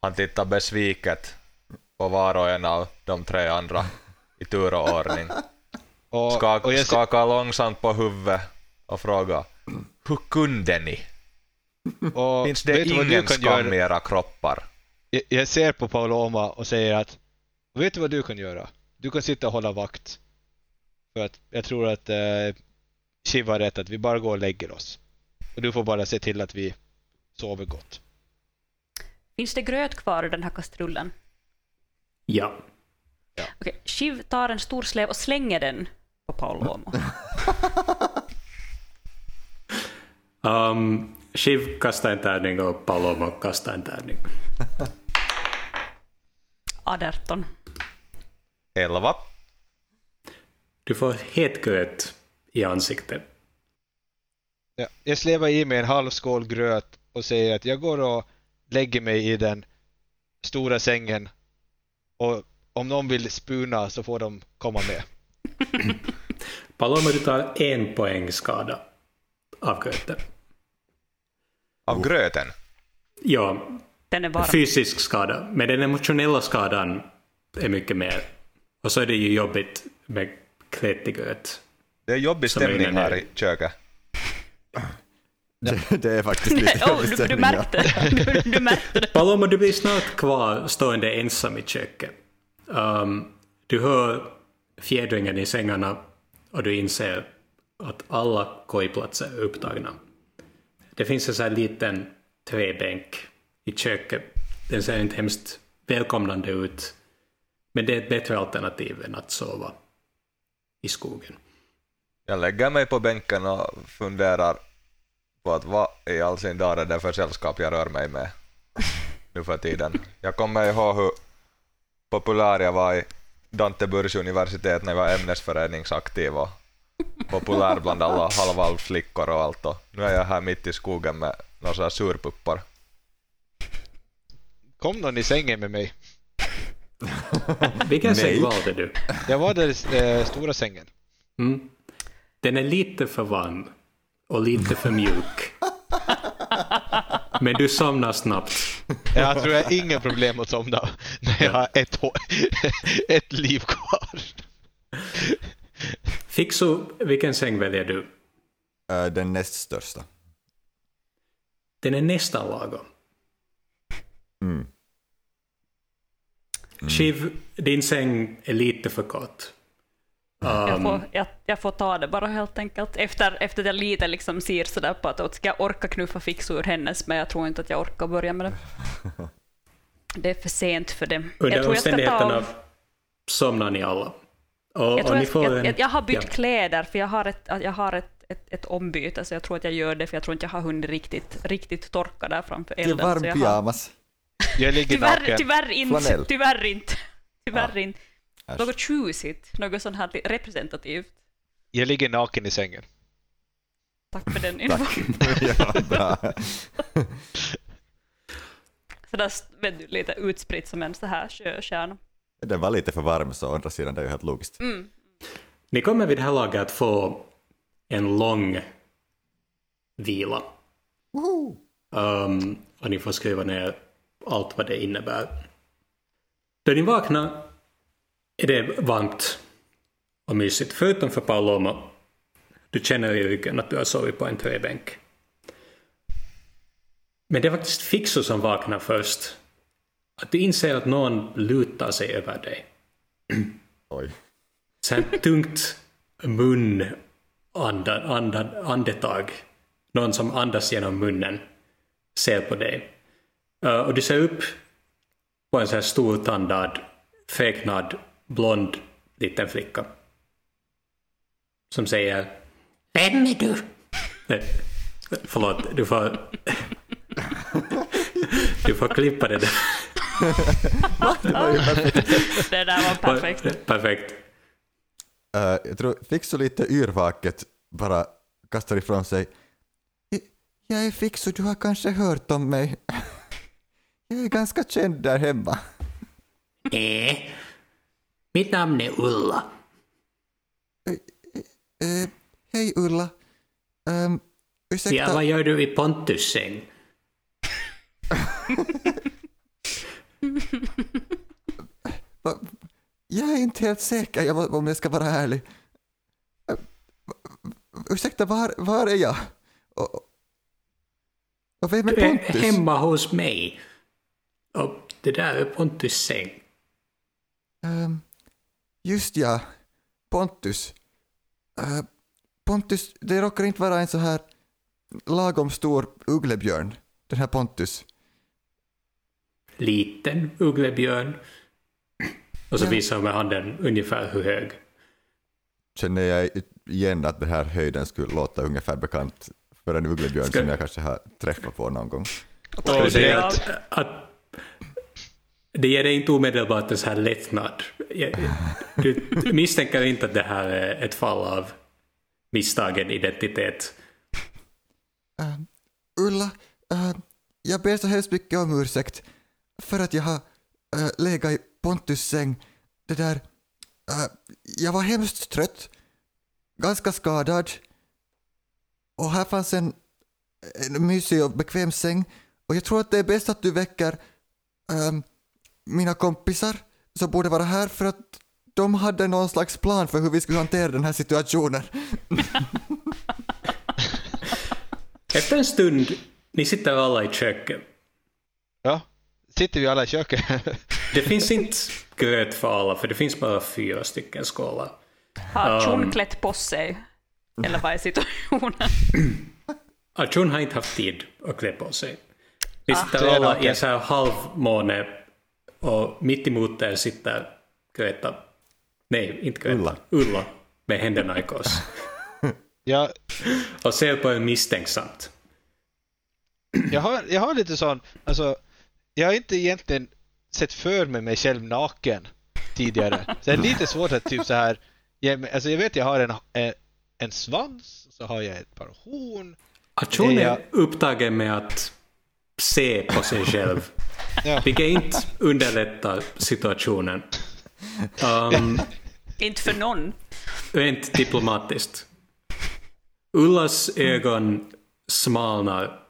[SPEAKER 2] han tittar besviket på var och en av de tre andra i tur och ordning.
[SPEAKER 3] Och,
[SPEAKER 2] Skak,
[SPEAKER 3] och jag,
[SPEAKER 2] skakar långsamt på huvudet och frågar Hur kunde ni?
[SPEAKER 3] Och
[SPEAKER 2] Finns det ingen
[SPEAKER 3] kan
[SPEAKER 2] skam
[SPEAKER 3] göra?
[SPEAKER 2] i era kroppar?
[SPEAKER 3] Jag, jag ser på Paoloma och säger att vet du vad du kan göra? Du kan sitta och hålla vakt. För att jag tror att eh, Shiv har rätt att vi bara går och lägger oss. Och du får bara se till att vi sover gott.
[SPEAKER 5] Finns det gröt kvar i den här kastrullen?
[SPEAKER 1] Ja.
[SPEAKER 5] Okej, Shiv tar en stor slev och slänger den på Paul Lomo.
[SPEAKER 1] Um, Shiv kastar en tärning och Palomo kastar en tärning.
[SPEAKER 5] 18.
[SPEAKER 2] Elva.
[SPEAKER 1] Du får het gröt i ansiktet.
[SPEAKER 3] Ja, jag slevar i mig en halv skål gröt och säger att jag går och lägger mig i den stora sängen och om någon vill spuna så får de komma med.
[SPEAKER 1] Palomo, du tar en poäng skada av gröten.
[SPEAKER 2] Av gröten.
[SPEAKER 1] Ja,
[SPEAKER 5] Den är varm.
[SPEAKER 1] fysisk skada, men den emotionella skadan är mycket mer. Och så är det ju jobbigt med kletig gröt.
[SPEAKER 2] Det är jobbig
[SPEAKER 1] Som är
[SPEAKER 2] stämning
[SPEAKER 1] inne
[SPEAKER 2] här i köket.
[SPEAKER 4] Det, det är faktiskt lite
[SPEAKER 5] oh,
[SPEAKER 4] jobbig
[SPEAKER 5] du, du
[SPEAKER 4] stämning,
[SPEAKER 5] märkte du, du märkte det.
[SPEAKER 1] Paloma, du blir snart kvar stående ensam i köket. Um, du hör fjädringen i sängarna och du inser att alla kojplatser är upptagna. Det finns en sån här liten träbänk i köket. Den ser inte hemskt välkomnande ut, men det är ett bättre alternativ än att sova i skogen.
[SPEAKER 2] Jag lägger mig på bänken och funderar på att vad i all sin dar är det för sällskap jag rör mig med nu för tiden. Jag kommer ihåg hur populär jag var i Dante universitet när jag var ämnesföreningsaktiv och populär bland alla halvalvflickor och allt. Och nu är jag här mitt i skogen med några sådana surpuppar.
[SPEAKER 3] Kom någon i sängen med mig.
[SPEAKER 1] Vilken säng valde du?
[SPEAKER 3] Jag var där i eh, stora sängen.
[SPEAKER 1] Mm. Den är lite för varm och lite för mjuk. Men du somnar snabbt.
[SPEAKER 3] Jag tror jag har inga problem att somna när jag har ett, ett liv kvar.
[SPEAKER 1] Fixu, vilken säng väljer du?
[SPEAKER 4] Äh, den näst största.
[SPEAKER 1] Den är nästan lagom.
[SPEAKER 4] Mm.
[SPEAKER 1] Shiv, din säng är lite för kort.
[SPEAKER 5] Jag,
[SPEAKER 1] Um,
[SPEAKER 5] får, jag, jag får ta det bara helt enkelt. Efter, efter att jag lite liksom ser sådär på att ska jag orka knuffa fix ur hennes, men jag tror inte att jag orkar börja med det. Det är för sent för det.
[SPEAKER 1] under
[SPEAKER 5] jag jag ta
[SPEAKER 1] omständigheterna
[SPEAKER 5] av-
[SPEAKER 1] somnar ni alla. Och,
[SPEAKER 5] Jag,
[SPEAKER 1] och
[SPEAKER 5] tror
[SPEAKER 1] ni
[SPEAKER 5] jag,
[SPEAKER 1] får
[SPEAKER 5] jag,
[SPEAKER 1] en,
[SPEAKER 5] jag, jag har bytt
[SPEAKER 1] ja.
[SPEAKER 5] kläder för jag har, ett, jag har ett, ett, ett ombyte så jag tror att jag gör det för jag tror inte jag har hunnit riktigt, riktigt torka där framför
[SPEAKER 4] Det är
[SPEAKER 5] elden.
[SPEAKER 4] varm
[SPEAKER 5] jag har,
[SPEAKER 4] pyjamas.
[SPEAKER 3] Jag ligger
[SPEAKER 5] tyvärr,
[SPEAKER 3] naken.
[SPEAKER 5] tyvärr inte.
[SPEAKER 4] Flanell.
[SPEAKER 5] Tyvärr inte. Tyvärr inte.
[SPEAKER 4] Äsch.
[SPEAKER 5] Något tjusigt, något sånt här representativt.
[SPEAKER 3] Jag ligger naken i sängen.
[SPEAKER 5] Tack för den infon.
[SPEAKER 4] Ja, bra.
[SPEAKER 5] Sådär vet du, lite utspritt som en så här sjöstjärna.
[SPEAKER 4] Den var lite för varm så å andra sidan det är ju helt logiskt.
[SPEAKER 5] Mm.
[SPEAKER 1] Ni kommer vid det här laget att få en lång vila.
[SPEAKER 4] Woho!
[SPEAKER 1] Um, och ni får skriva ner allt vad det innebär. Då ni vaknar är det varmt och mysigt, förutom för Paloma. Du känner i ryggen att du har sovit på en träbänk. Men det är faktiskt Fixo som vaknar först. Att du inser att någon lutar sig över dig.
[SPEAKER 4] Oj.
[SPEAKER 1] Här tungt mun andan, andan, andetag. Någon som andas genom munnen ser på dig. Uh, och du ser upp på en så här stortandad, fräknad, blond liten flicka. Som säger Vem är du? Nej, förlåt, du får... du får klippa det där.
[SPEAKER 4] Det var ju perfekt.
[SPEAKER 5] Det där var perfekt.
[SPEAKER 1] Perfekt.
[SPEAKER 4] Eh, jag tror Fixo lite yrvaket bara kastar ifrån sig. "I- Jag är Fixo, du har kanske hört om mig. Jag är ganska känd där hemma.
[SPEAKER 1] Nej. Mitt namn är Ulla.
[SPEAKER 4] Eh, Hej Ulla. Um, ursäkta,
[SPEAKER 1] Ja, vad gör du i Pontus säng?
[SPEAKER 4] jag är inte helt säker jag, om jag ska vara ärlig. Ursäkta, var, var är jag? Och, och vem är
[SPEAKER 1] Du är
[SPEAKER 4] Pontus?
[SPEAKER 1] hemma hos mig. Och det där är Pontus säng.
[SPEAKER 4] Ehm, just ja, Pontus. Eh, Pontus, det råkar inte vara en så här lagom stor ugglebjörn, den här Pontus.
[SPEAKER 1] Liten ugglebjörn. Och så
[SPEAKER 4] Ja.
[SPEAKER 1] visar hon med handen ungefär hur hög.
[SPEAKER 4] Känner jag igen att den här höjden skulle låta ungefär bekant för en ugglebjörn
[SPEAKER 1] Ska-
[SPEAKER 4] som jag kanske har träffat på någon gång.
[SPEAKER 1] Och
[SPEAKER 3] det är
[SPEAKER 1] att, att, det ger dig inte omedelbart en så här lättnad. Du misstänker inte att det här är ett fall av misstagen identitet.
[SPEAKER 4] Ehm, Ulla, ehm, jag ber så hemskt mycket om ursäkt för att jag har uh, legat i Pontus säng. Det där, eh, jag var hemskt trött, ganska skadad och här fanns en, en mysig och bekväm säng och jag tror att det är bäst att du väcker ehm, mina kompisar som borde vara här för att de hade någon slags plan för hur vi skulle hantera den här situationen.
[SPEAKER 1] Efter en stund, ni sitter alla i köket.
[SPEAKER 3] Ja, sitter vi alla i köket?
[SPEAKER 1] Det finns inte gröt för alla, för det finns bara fyra stycken skålar.
[SPEAKER 5] Har Chun
[SPEAKER 1] Um.
[SPEAKER 5] klätt på sig? Eller vad är situationen?
[SPEAKER 1] Arjun har inte haft tid att klä på sig. Ni
[SPEAKER 5] Ah.
[SPEAKER 1] sitter alla i en så här halvmåne och mitt emot er sitter Greta. Nej, inte Greta.
[SPEAKER 4] Ulla.
[SPEAKER 1] Ulla med händerna i kors.
[SPEAKER 3] Jag,
[SPEAKER 1] Och ser på er misstänksamt.
[SPEAKER 3] jag, har, jag har lite sån, alltså, jag har inte egentligen sett för mig mig själv naken tidigare. Så det är lite svårt att typ så här. mig- Alltså jag vet jag har en, en, en svans, så har jag ett par horn.
[SPEAKER 1] Aktion
[SPEAKER 3] Ja.
[SPEAKER 1] är upptagen med att se på sig själv,
[SPEAKER 3] Ja.
[SPEAKER 1] vilket inte underlättar situationen. Um,
[SPEAKER 5] Inte för någon.
[SPEAKER 1] rent diplomatiskt. Ullas ögon smalnar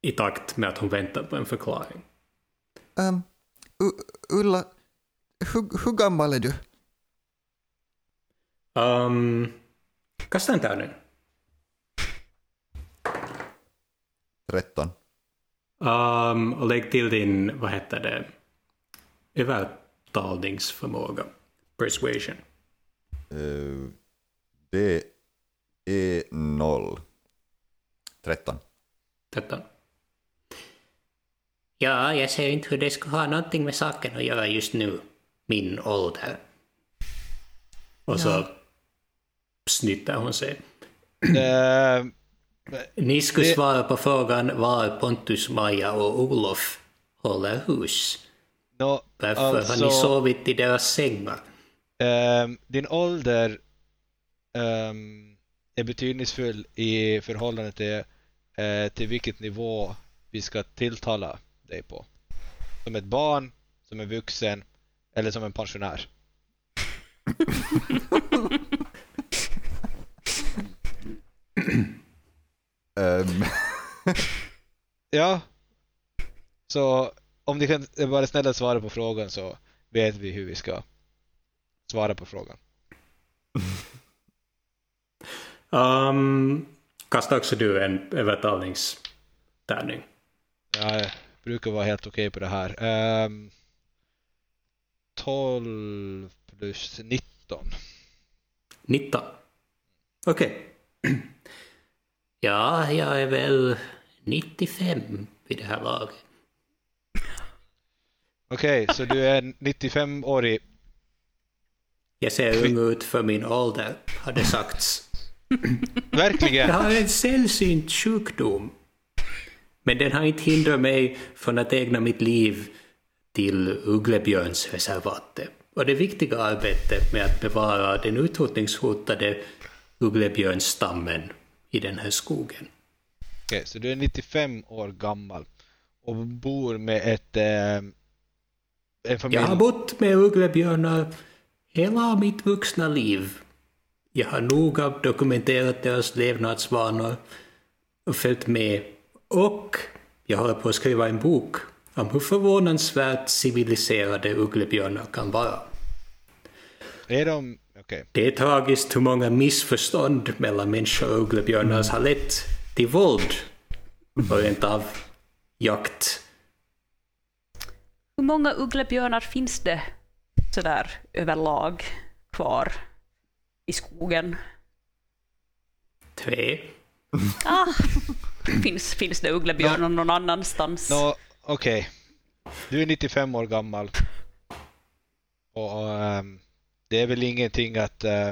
[SPEAKER 1] i takt med att hon väntar på en förklaring.
[SPEAKER 4] Um, U- Ulla, hur, hur gammal är du?
[SPEAKER 1] Um, kasta en tärning.
[SPEAKER 4] 13.
[SPEAKER 1] Um, och lägg till din, vad heter det, övertalningsförmåga. Persuasion.
[SPEAKER 4] Uh, det är 0. 13.
[SPEAKER 1] Detta. Ja, jag ser inte hur det ska ha någonting med saken att göra just nu. Min ålder. Och så snytter hon sig.
[SPEAKER 3] Eh,
[SPEAKER 1] Ni skulle
[SPEAKER 3] Det-
[SPEAKER 1] svara på frågan var Pontus, Maja och Olof håller hus.
[SPEAKER 3] nå,
[SPEAKER 1] Varför har
[SPEAKER 3] alltså,
[SPEAKER 1] ni sovit i deras sängar?
[SPEAKER 3] ehm, din ålder ehm, är betydelsefull i förhållande till, eh, till vilket nivå vi ska tilltala dig på. Som ett barn, som en vuxen eller som en pensionär.
[SPEAKER 4] Um,
[SPEAKER 3] Ja. Så om ni kan vara snälla svara på frågan så vet vi hur vi ska svara på frågan.
[SPEAKER 1] Um, kasta också du en övertalningstärning.
[SPEAKER 3] Jag brukar vara helt okej på det här. Um, 12 plus 19.
[SPEAKER 1] 19. Okej. Ja, jag är väl 95 vid det här laget.
[SPEAKER 3] Okej, så du är 95-årig.
[SPEAKER 1] Jag ser ung ut för min ålder, har det sagts. Jag
[SPEAKER 3] Verkligen?
[SPEAKER 1] har en sällsynt sjukdom. Men den har inte hindrat mig från att ägna mitt liv till Ugglebjörnsreservatet och det viktiga arbetet med att bevara den utrotningshotade ugglebjörnsstammen i den här skogen.
[SPEAKER 3] Okej, så du är 95 år gammal och bor med ett... ehm, en familj.
[SPEAKER 1] Jag har bott med ugglebjörnar hela mitt vuxna liv. Jag har noga dokumenterat deras levnadsvanor och följt med. Och jag håller på att skriva en bok om hur förvånansvärt civiliserade ugglebjörnar kan vara.
[SPEAKER 3] Är de... Okej.
[SPEAKER 1] Det är tragiskt hur många missförstånd mellan människor och ugglebjörnar har lett till våld och rent av jakt.
[SPEAKER 5] Hur många ugglebjörnar finns det sådär överlag kvar i skogen?
[SPEAKER 1] Tre.
[SPEAKER 5] Ah, finns, finns det ugglebjörnar någon annanstans?
[SPEAKER 3] Nå, okej. Du är 95 år gammal. Och, och ehm, det är väl ingenting att eh,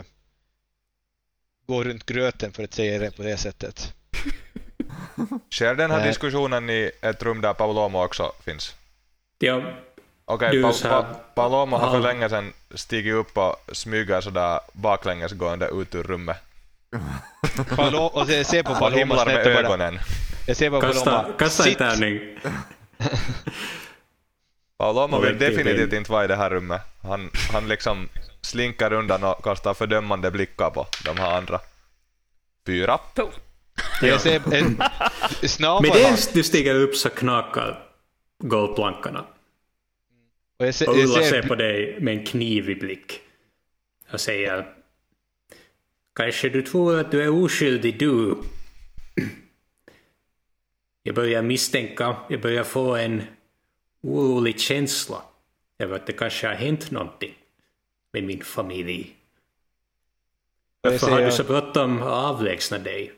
[SPEAKER 3] gå runt gröten för att säga det på det sättet.
[SPEAKER 2] Sker den här
[SPEAKER 3] Nej.
[SPEAKER 2] diskussionen i ett rum där Paulomo också finns?
[SPEAKER 1] Ja,
[SPEAKER 2] Okej,
[SPEAKER 1] Du,
[SPEAKER 2] pa- pa- Paloma har för länge sedan stigit upp och smyger sådär baklänges gående ut ur rummet.
[SPEAKER 3] Palo- och jag ser på Paloma
[SPEAKER 2] med
[SPEAKER 3] snett
[SPEAKER 2] ögonen.
[SPEAKER 3] Jag ser på
[SPEAKER 1] kasta,
[SPEAKER 3] Paloma.
[SPEAKER 1] kasta en tärning.
[SPEAKER 2] Paloma vill definitivt inte vara i det här rummet. Han, han liksom slinkar undan och kastar fördömande blickar på de här andra. Fyra.
[SPEAKER 5] Puh.
[SPEAKER 3] Jag ser en
[SPEAKER 1] Men
[SPEAKER 3] snabel
[SPEAKER 1] dels du stiger upp så knakar golvplankorna.
[SPEAKER 3] och jag ser,
[SPEAKER 1] Och
[SPEAKER 3] jag
[SPEAKER 1] Ulla ser
[SPEAKER 3] ser,
[SPEAKER 1] på dig med en kniv i blick. Och säger Kanske du tror att du är oskyldig du. Jag börjar misstänka, jag börjar få en orolig känsla över att det kanske har hänt någonting med min familj. Varför har du så bråttom att avlägsna dig?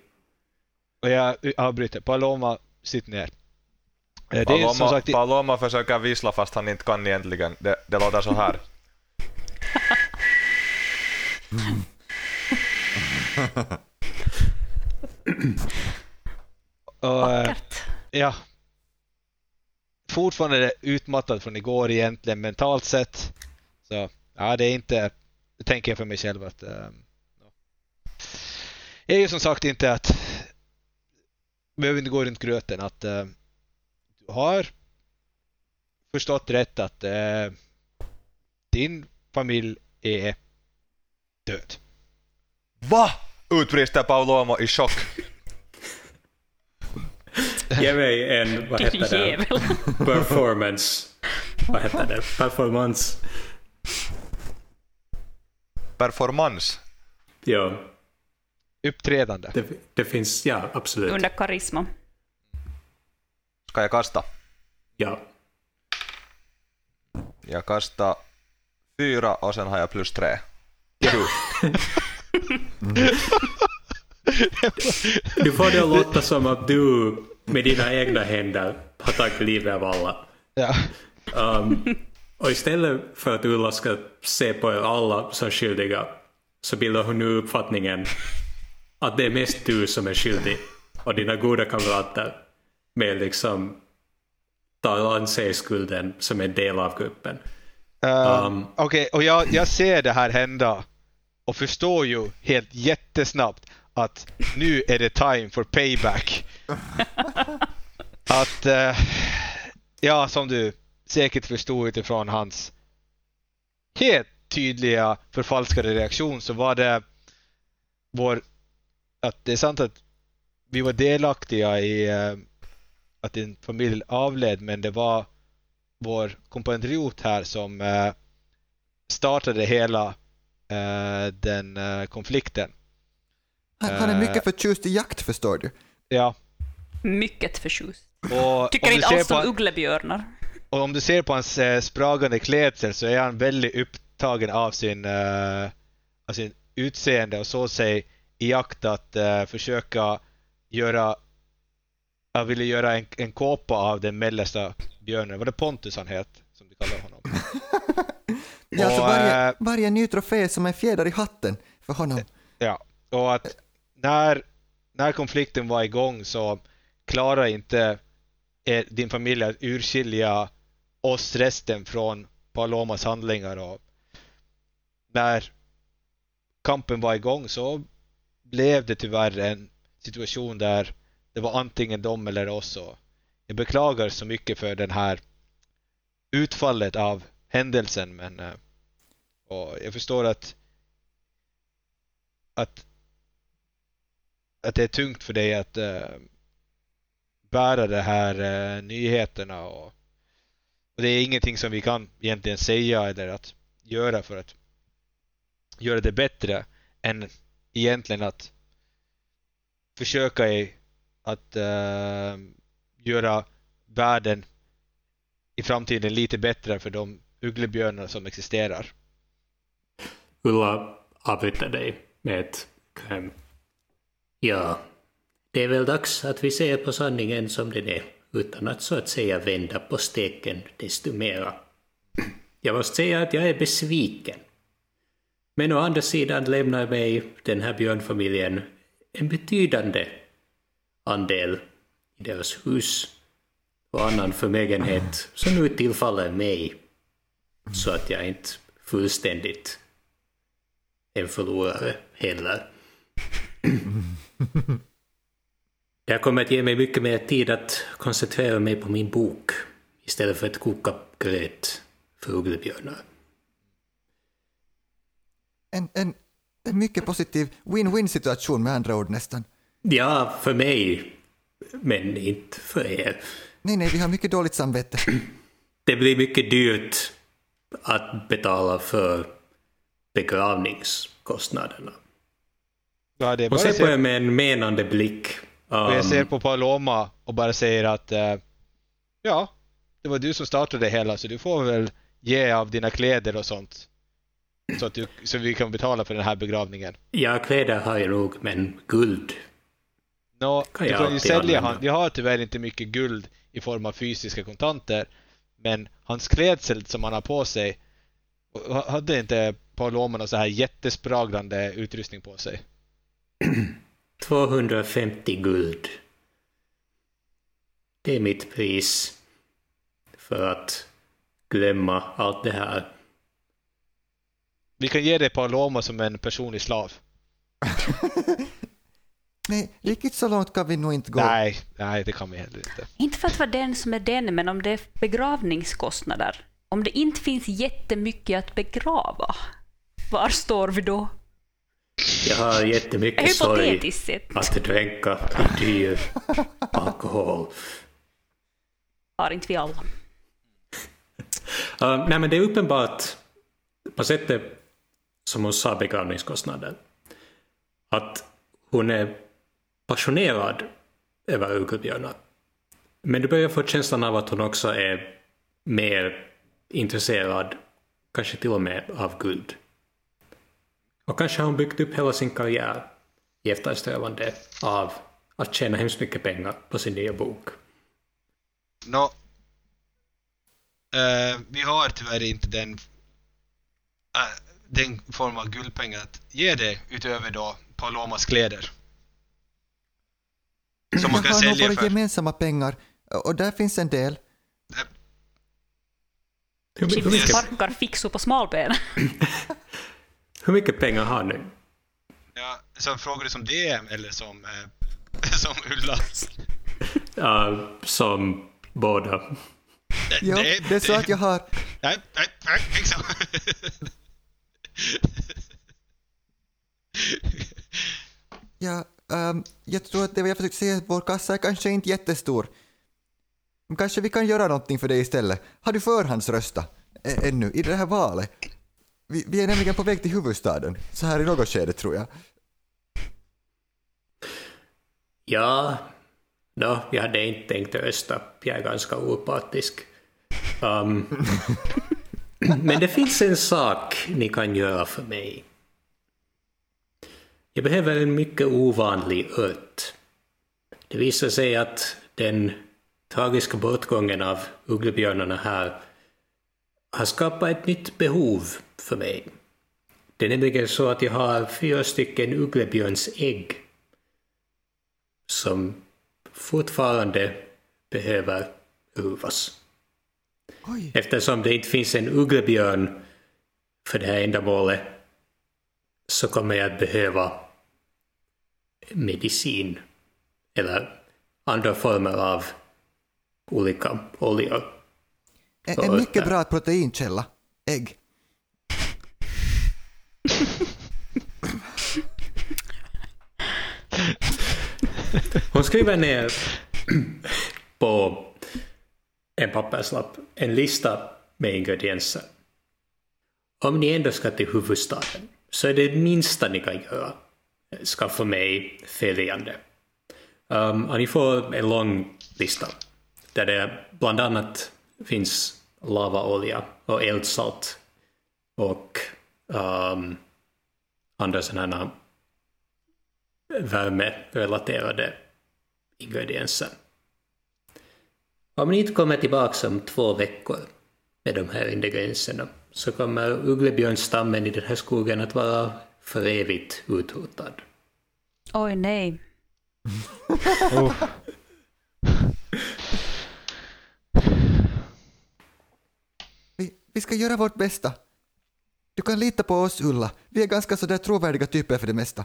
[SPEAKER 3] och jag avbryter. Paloma, sitt ner. Eh, Det är som
[SPEAKER 2] Paloma,
[SPEAKER 3] sagt...
[SPEAKER 2] Paloma försöker vissla fast han inte kan egentligen. Det, det låter så här.
[SPEAKER 3] och,
[SPEAKER 5] Vackert.
[SPEAKER 3] Ja. Fortfarande utmattad från igår egentligen mentalt sett. Så ja, det är inte, det tänker jag för mig själv att ja. det är ju som sagt inte att behöver inte gå runt gröten att eh, du har förstått rätt att eh, din familj är död.
[SPEAKER 2] Va? Utbrister Paulomo i chock.
[SPEAKER 1] Ge mig en, vad heter det, performance. Vad heter det? Performance.
[SPEAKER 2] Performance.
[SPEAKER 1] Ja,
[SPEAKER 3] Uppträdande.
[SPEAKER 1] det, det finns, ja absolut.
[SPEAKER 5] Under karisma.
[SPEAKER 2] Ska jag kasta?
[SPEAKER 1] Ja.
[SPEAKER 2] Jag kastar fyra och sen har jag plus tre. Sju.
[SPEAKER 1] Du får det att låta som att du med dina egna händer har tagit livet av alla.
[SPEAKER 3] Ja.
[SPEAKER 1] Um, och istället för att Ulla ska se på er alla som skyldiga så bildar hon nu uppfattningen att det är mest du som är skyldig och dina goda kamrater med liksom tar an sig skulden som en del av gruppen.
[SPEAKER 3] Uh,
[SPEAKER 1] Um,
[SPEAKER 3] Okej, och jag, jag ser det här hända och förstår ju helt jättesnabbt att nu är det time for payback. att, eh, ja som du säkert förstod utifrån hans helt tydliga förfalskade reaktion så var det vår, att det är sant att vi var delaktiga i eh, att din familj avled men det var vår kompanjon här som eh, startade hela den eh, konflikten.
[SPEAKER 4] Han, han är
[SPEAKER 3] Eh.
[SPEAKER 4] mycket förtjust i jakt förstår du.
[SPEAKER 3] Ja.
[SPEAKER 5] Mycket förtjust.
[SPEAKER 3] Och
[SPEAKER 5] Tycker
[SPEAKER 3] om, du
[SPEAKER 5] inte
[SPEAKER 3] ser
[SPEAKER 5] alls
[SPEAKER 3] på,
[SPEAKER 5] om ugglebjörnar.
[SPEAKER 3] och om du ser på hans eh, spragande klädsel så är han väldigt upptagen av sin, eh, av sin utseende och så sig i jakt att eh, försöka göra jag ville göra en, en kåpa av den mellersta björnen. Var det Pontus han het? Som du kallar honom.
[SPEAKER 4] Ja, alltså
[SPEAKER 3] Och,
[SPEAKER 4] varje,
[SPEAKER 3] eh,
[SPEAKER 4] varje ny trofé är som en fjäder i hatten för honom.
[SPEAKER 3] Ja, och att när, när konflikten var igång så klarade inte er, din familj att urskilja oss resten från Palomas handlingar och när kampen var igång så blev det tyvärr en situation där det var antingen dem eller oss och jag beklagar så mycket för den här utfallet av händelsen men eh, och jag förstår att att, att det är tungt för dig att eh, bära de här eh, nyheterna och, och det är ingenting som vi kan egentligen säga eller att göra för att göra det bättre än egentligen att försöka i att uh, göra världen i framtiden lite bättre för de ugglebjörnar som existerar.
[SPEAKER 1] Ulla avbryter dig med ett kräm. Ja, det är väl dags att vi ser på sanningen som den är, utan att så att säga vända på steken desto mera. Jag måste säga att jag är besviken. Men å andra sidan lämnar mig den här björnfamiljen en betydande andel i deras hus och annan förmögenhet som nu tillfaller mig, så att jag inte fullständigt en förlorare heller. Det här kommer att ge mig mycket mer tid att koncentrera mig på min bok istället för att koka gröt för ugglebjörnar.
[SPEAKER 4] En, en, en mycket positiv win-win situation med andra ord nästan.
[SPEAKER 1] Ja, för mig, men inte för er.
[SPEAKER 4] Nej, nej, vi har mycket dåligt samvete.
[SPEAKER 1] Det blir mycket dyrt att betala för begravningskostnaderna.
[SPEAKER 3] Ja, det
[SPEAKER 1] Hon ser på er med en menande blick.
[SPEAKER 3] Och jag
[SPEAKER 1] Um,
[SPEAKER 3] ser på Paloma och bara säger att eh, ja, det var du som startade det hela så du får väl ge av dina kläder och sånt. Så att du, så vi kan betala för den här begravningen.
[SPEAKER 1] Ja, kläder har jag nog, men guld.
[SPEAKER 3] Nå,
[SPEAKER 1] Kan
[SPEAKER 3] du
[SPEAKER 1] jag
[SPEAKER 3] kan ju sälja han. Jag har tyvärr inte mycket guld i form av fysiska kontanter. Men hans klädsel som han har på sig ha- hade inte Paloma någon så här jättespraglande utrustning på sig.
[SPEAKER 1] 250 guld. Det är mitt pris för att glömma allt det här.
[SPEAKER 3] Vi kan ge dig Paloma som en personlig slav.
[SPEAKER 4] Nej, riktigt så långt kan vi nog inte gå.
[SPEAKER 3] Nej, nej, det kan vi heller inte.
[SPEAKER 5] Inte för att vara den som är den, men om det är begravningskostnader. Om det inte finns jättemycket att begrava, var står vi då?
[SPEAKER 1] Jag har jättemycket sorg
[SPEAKER 5] sett
[SPEAKER 1] att dränka i dyr alkohol.
[SPEAKER 5] har inte vi alla.
[SPEAKER 1] Uh, nej, men det är uppenbart på sättet som hon sa begravningskostnaden att hon är passionerad över uglebjörnar. Men du börjar få känslan av att hon också är mer intresserad, kanske till och med av guld. Och kanske har hon byggt upp hela sin karriär i eftersträvande av att tjäna hemskt mycket pengar på sin nya bok.
[SPEAKER 3] Nå, eh, vi har tyvärr inte den, uh, den form av guldpengar att ge dig utöver då Palomas kläder. Som man kan
[SPEAKER 4] har nog
[SPEAKER 3] sälja
[SPEAKER 4] våra
[SPEAKER 3] för.
[SPEAKER 4] gemensamma pengar och där finns en del.
[SPEAKER 5] Chips sparkar fixo på smalben.
[SPEAKER 1] hur mycket pengar har ni?
[SPEAKER 3] Ja, så frågar du som DM eller som, eh, som Ulla?
[SPEAKER 1] Uh, som båda.
[SPEAKER 4] Jo, det är så att jag har...
[SPEAKER 3] Nej, nej, nej, liksom.
[SPEAKER 4] Ja, Ehm, jag tror att det jag försökte säga vår kassa är kanske inte jättestor. Men kanske vi kan göra någonting för dig istället. Har du förhandsröstat ä- e, ännu i det här valet? Vi, vi är nämligen på väg till huvudstaden, så här i något skede tror jag.
[SPEAKER 1] Ja, no, jag hade inte tänkt rösta. Jag är ganska opartisk. Um, men det finns en sak ni kan göra för mig. Jag behöver en mycket ovanlig ört. Det visar sig att den tragiska bortgången av ugglebjörnarna här har skapat ett nytt behov för mig. Det är nämligen så att jag har fyra stycken ugglebjörnsägg som fortfarande behöver uvas.
[SPEAKER 4] Oj,
[SPEAKER 1] Eftersom det inte finns en ugglebjörn för det här ändamålet så kommer jag att behöva medicin eller andra former av olika oljor.
[SPEAKER 4] en, en mycket bra proteinkälla. Ägg.
[SPEAKER 1] Hon skriver ner på en papperslapp en lista med ingredienser. Om ni ändå ska till huvudstaden så är det minsta ni kan göra skaffa mig följande. Um, ehm, och ni får en lång lista där det bland annat finns lavaolja och eldsalt och um, andra sådana värmerelaterade ingredienser. Om ni inte kommer tillbaka om två veckor med de här ingredienserna så kommer ugglebjörnstammen i den här skogen att vara för evigt utrotad.
[SPEAKER 5] Oj nej.
[SPEAKER 4] Vi, vi ska göra vårt bästa. Du kan lita på oss Ulla. Vi är ganska sådär trovärdiga typer för det mesta.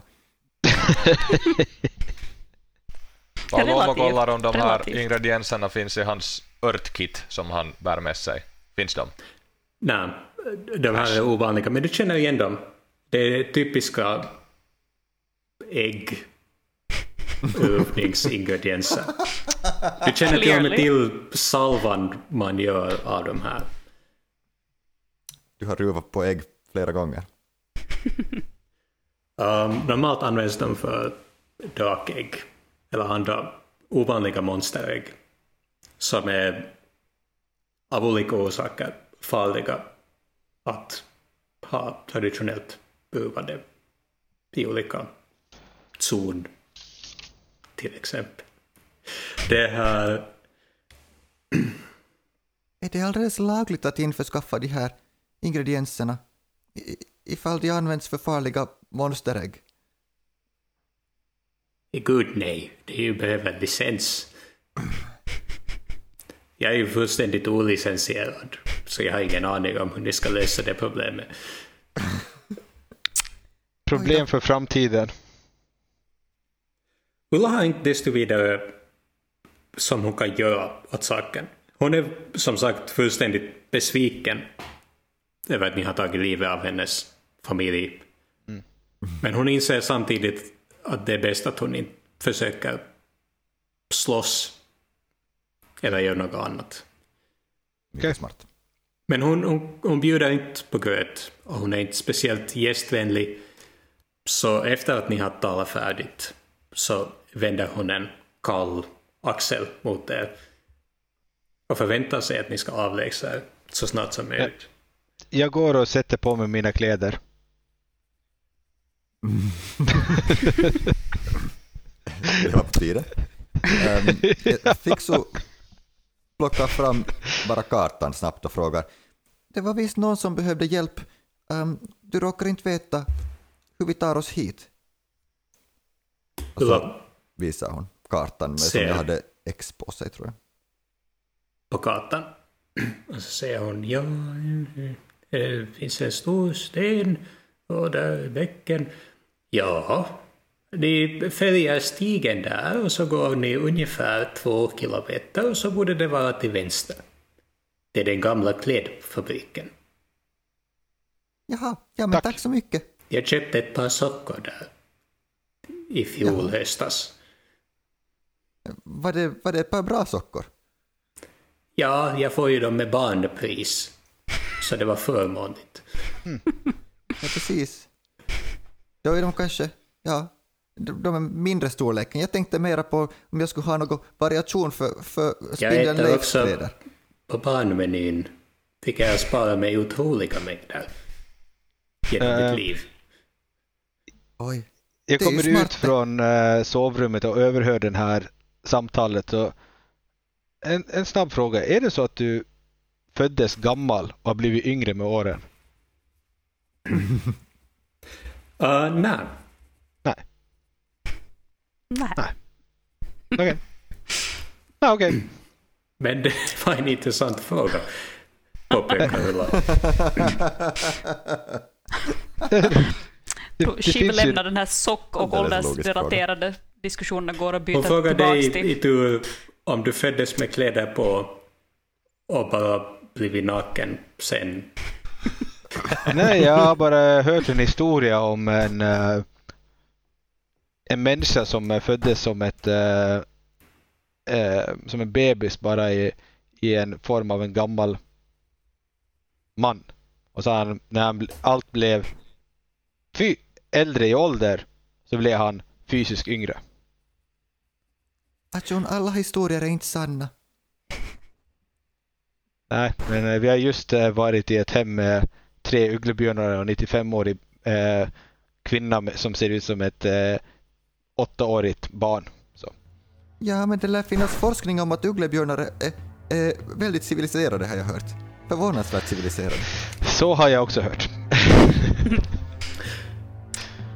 [SPEAKER 2] Paloma kollar om de här
[SPEAKER 5] relativt.
[SPEAKER 2] ingredienserna finns i hans örtkit som han bär med sig. Finns de?
[SPEAKER 1] Nej, de här är ovanliga, men du känner igen dem. Det är typiska äggövningsingredienser. Du känner till och med till salvan man gör av de här.
[SPEAKER 4] Du har ruvat på ägg flera gånger.
[SPEAKER 1] Um, normalt används de för drakägg eller andra ovanliga monsterägg som är av olika orsaker farliga att ha traditionellt burvade i olika zon till exempel. Det här,
[SPEAKER 4] Är det alldeles lagligt att införskaffa de här ingredienserna i- ifall de används för farliga monsterägg?
[SPEAKER 1] gud nej, det behöver licens. Jag är ju fullständigt olicensierad, så jag har ingen aning om hur ni ska lösa det problemet.
[SPEAKER 3] Problem för framtiden.
[SPEAKER 1] Ulla har inte desto vidare som hon kan göra åt saken. Hon är som sagt fullständigt besviken över att ni har tagit livet av hennes familj. Men hon inser samtidigt att det är bäst att hon inte försöker slåss eller göra något annat.
[SPEAKER 3] Okej.
[SPEAKER 4] smart.
[SPEAKER 1] Men hon, hon, hon bjuder inte på gröt och hon är inte speciellt gästvänlig. Så efter att ni har talat färdigt så vänder hon en kall axel mot er och förväntar sig att ni ska avlägsna er så snart som möjligt.
[SPEAKER 3] Jag går och sätter på mig mina kläder.
[SPEAKER 4] Det var på tiden. Um, Fixo plockar fram bara kartan snabbt och frågar. Det var visst någon som behövde hjälp. Ehm, du råkar inte veta hur vi tar oss hit? Och så visar hon kartan med, som jag hade X på sig tror jag.
[SPEAKER 1] på kartan. Och så säger hon, ja, det finns en stor sten och där är bäcken. Ja, ni följer stigen där och så går ni ungefär två kilometer och så borde det vara till vänster. Det är den gamla klädfabriken.
[SPEAKER 4] Jaha, ja men
[SPEAKER 3] Tack.
[SPEAKER 4] tack, så mycket.
[SPEAKER 1] Jag köpte ett par sockor där i fjol höstas.
[SPEAKER 4] Var det, var det ett par bra sockor?
[SPEAKER 1] Ja, jag får ju dem med barnpris. Så det var förmånligt.
[SPEAKER 4] Ja, precis. Då är de kanske, ja, de är mindre storleken. Jag tänkte mera på om jag skulle ha någon variation för, för Spindeln
[SPEAKER 1] äter
[SPEAKER 4] Leifs
[SPEAKER 1] också-. På barnmenyn fick jag spara mig otroliga mängder genom
[SPEAKER 3] Eh.
[SPEAKER 1] mitt liv.
[SPEAKER 4] Oj.
[SPEAKER 3] Jag
[SPEAKER 4] Det
[SPEAKER 3] kommer
[SPEAKER 4] smart.
[SPEAKER 3] ut från eh, sovrummet och överhör den här samtalet. Och en, en snabb fråga. Är det så att du föddes gammal och har blivit yngre med åren?
[SPEAKER 1] Uh, nej,
[SPEAKER 3] Nej.
[SPEAKER 5] Nej.
[SPEAKER 3] Okej. Ah, okej.
[SPEAKER 1] men det var en intressant fråga. Påpekar.
[SPEAKER 3] Det,
[SPEAKER 5] Shiv lämnar den här sock och åldersrelaterade diskussionerna går att
[SPEAKER 1] Hon
[SPEAKER 5] byta
[SPEAKER 1] frågar
[SPEAKER 5] tillbaks
[SPEAKER 1] dig
[SPEAKER 5] till.
[SPEAKER 1] i tur om du föddes med kläder på och bara blivit naken sen.
[SPEAKER 3] nej, jag har bara hört en historia om en, eh, en människa som föddes som ett eh, eh, som en bebis bara i, i en form av en gammal man. Och så han, när han, allt blev fy, äldre i ålder så blev han fysiskt yngre.
[SPEAKER 4] Atjon, alla historier är inte sanna.
[SPEAKER 3] Nej, men eh, vi har just eh, varit i ett hem med tre ugglebjörnar och en 95-årig eh, kvinna som ser ut som ett eh, åttaårigt barn. Så.
[SPEAKER 4] Ja, men det lär finnas forskning om att ugglebjörnar är, är, är väldigt civiliserade har jag hört. Förvånansvärt civiliserade.
[SPEAKER 3] så har jag också hört.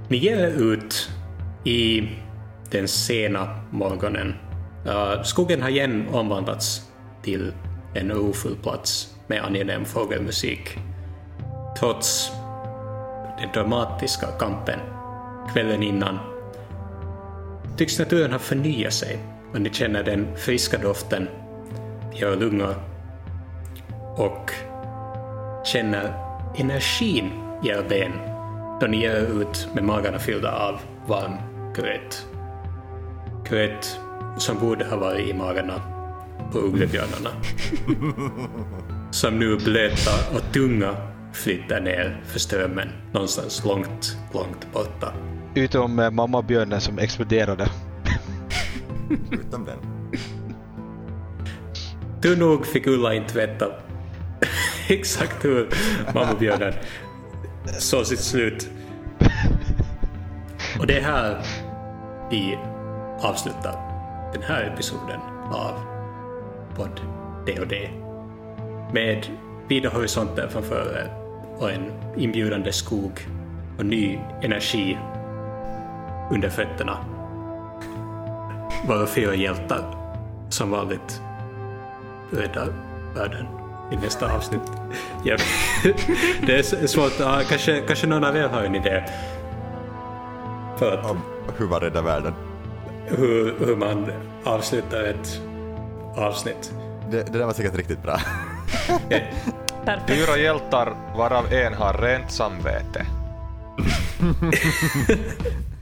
[SPEAKER 1] Ni ger er ut i den sena morgonen. Uh, skogen har igen omvandlats till en ofull plats med angenäm fågelmusik. Trots den dramatiska kampen kvällen innan tycks naturen ha förnyat sig och ni känner den friska doften i era lungor och känner energin i era ben då ni er ut med magarna fyllda av varm gröt. Gröt som borde ha varit i magarna på ugglebjörnarna. som nu blöta och tunga flyttar ner för strömmen någonstans långt, långt borta.
[SPEAKER 3] Utom eh, mammabjörnen som exploderade.
[SPEAKER 4] Utom den.
[SPEAKER 1] Tur nog fick Ulla inte veta exakt hur mammabjörnen så sitt slut. Och det är här vi avslutar den här episoden av podd D&D med vida horisonter framför er och en inbjudande skog och ny energi under fötterna. Våra fyra hjältar som vanligt räddar världen i nästa avsnitt. Ja, det är svårt, ja, kanske, kanske någon av er har en idé. för att
[SPEAKER 4] Om hur man räddar världen.
[SPEAKER 1] hur, hur man avslutar ett avsnitt.
[SPEAKER 4] Det, det där var säkert riktigt bra.
[SPEAKER 2] Fyra hjältar varav en har rent samvete.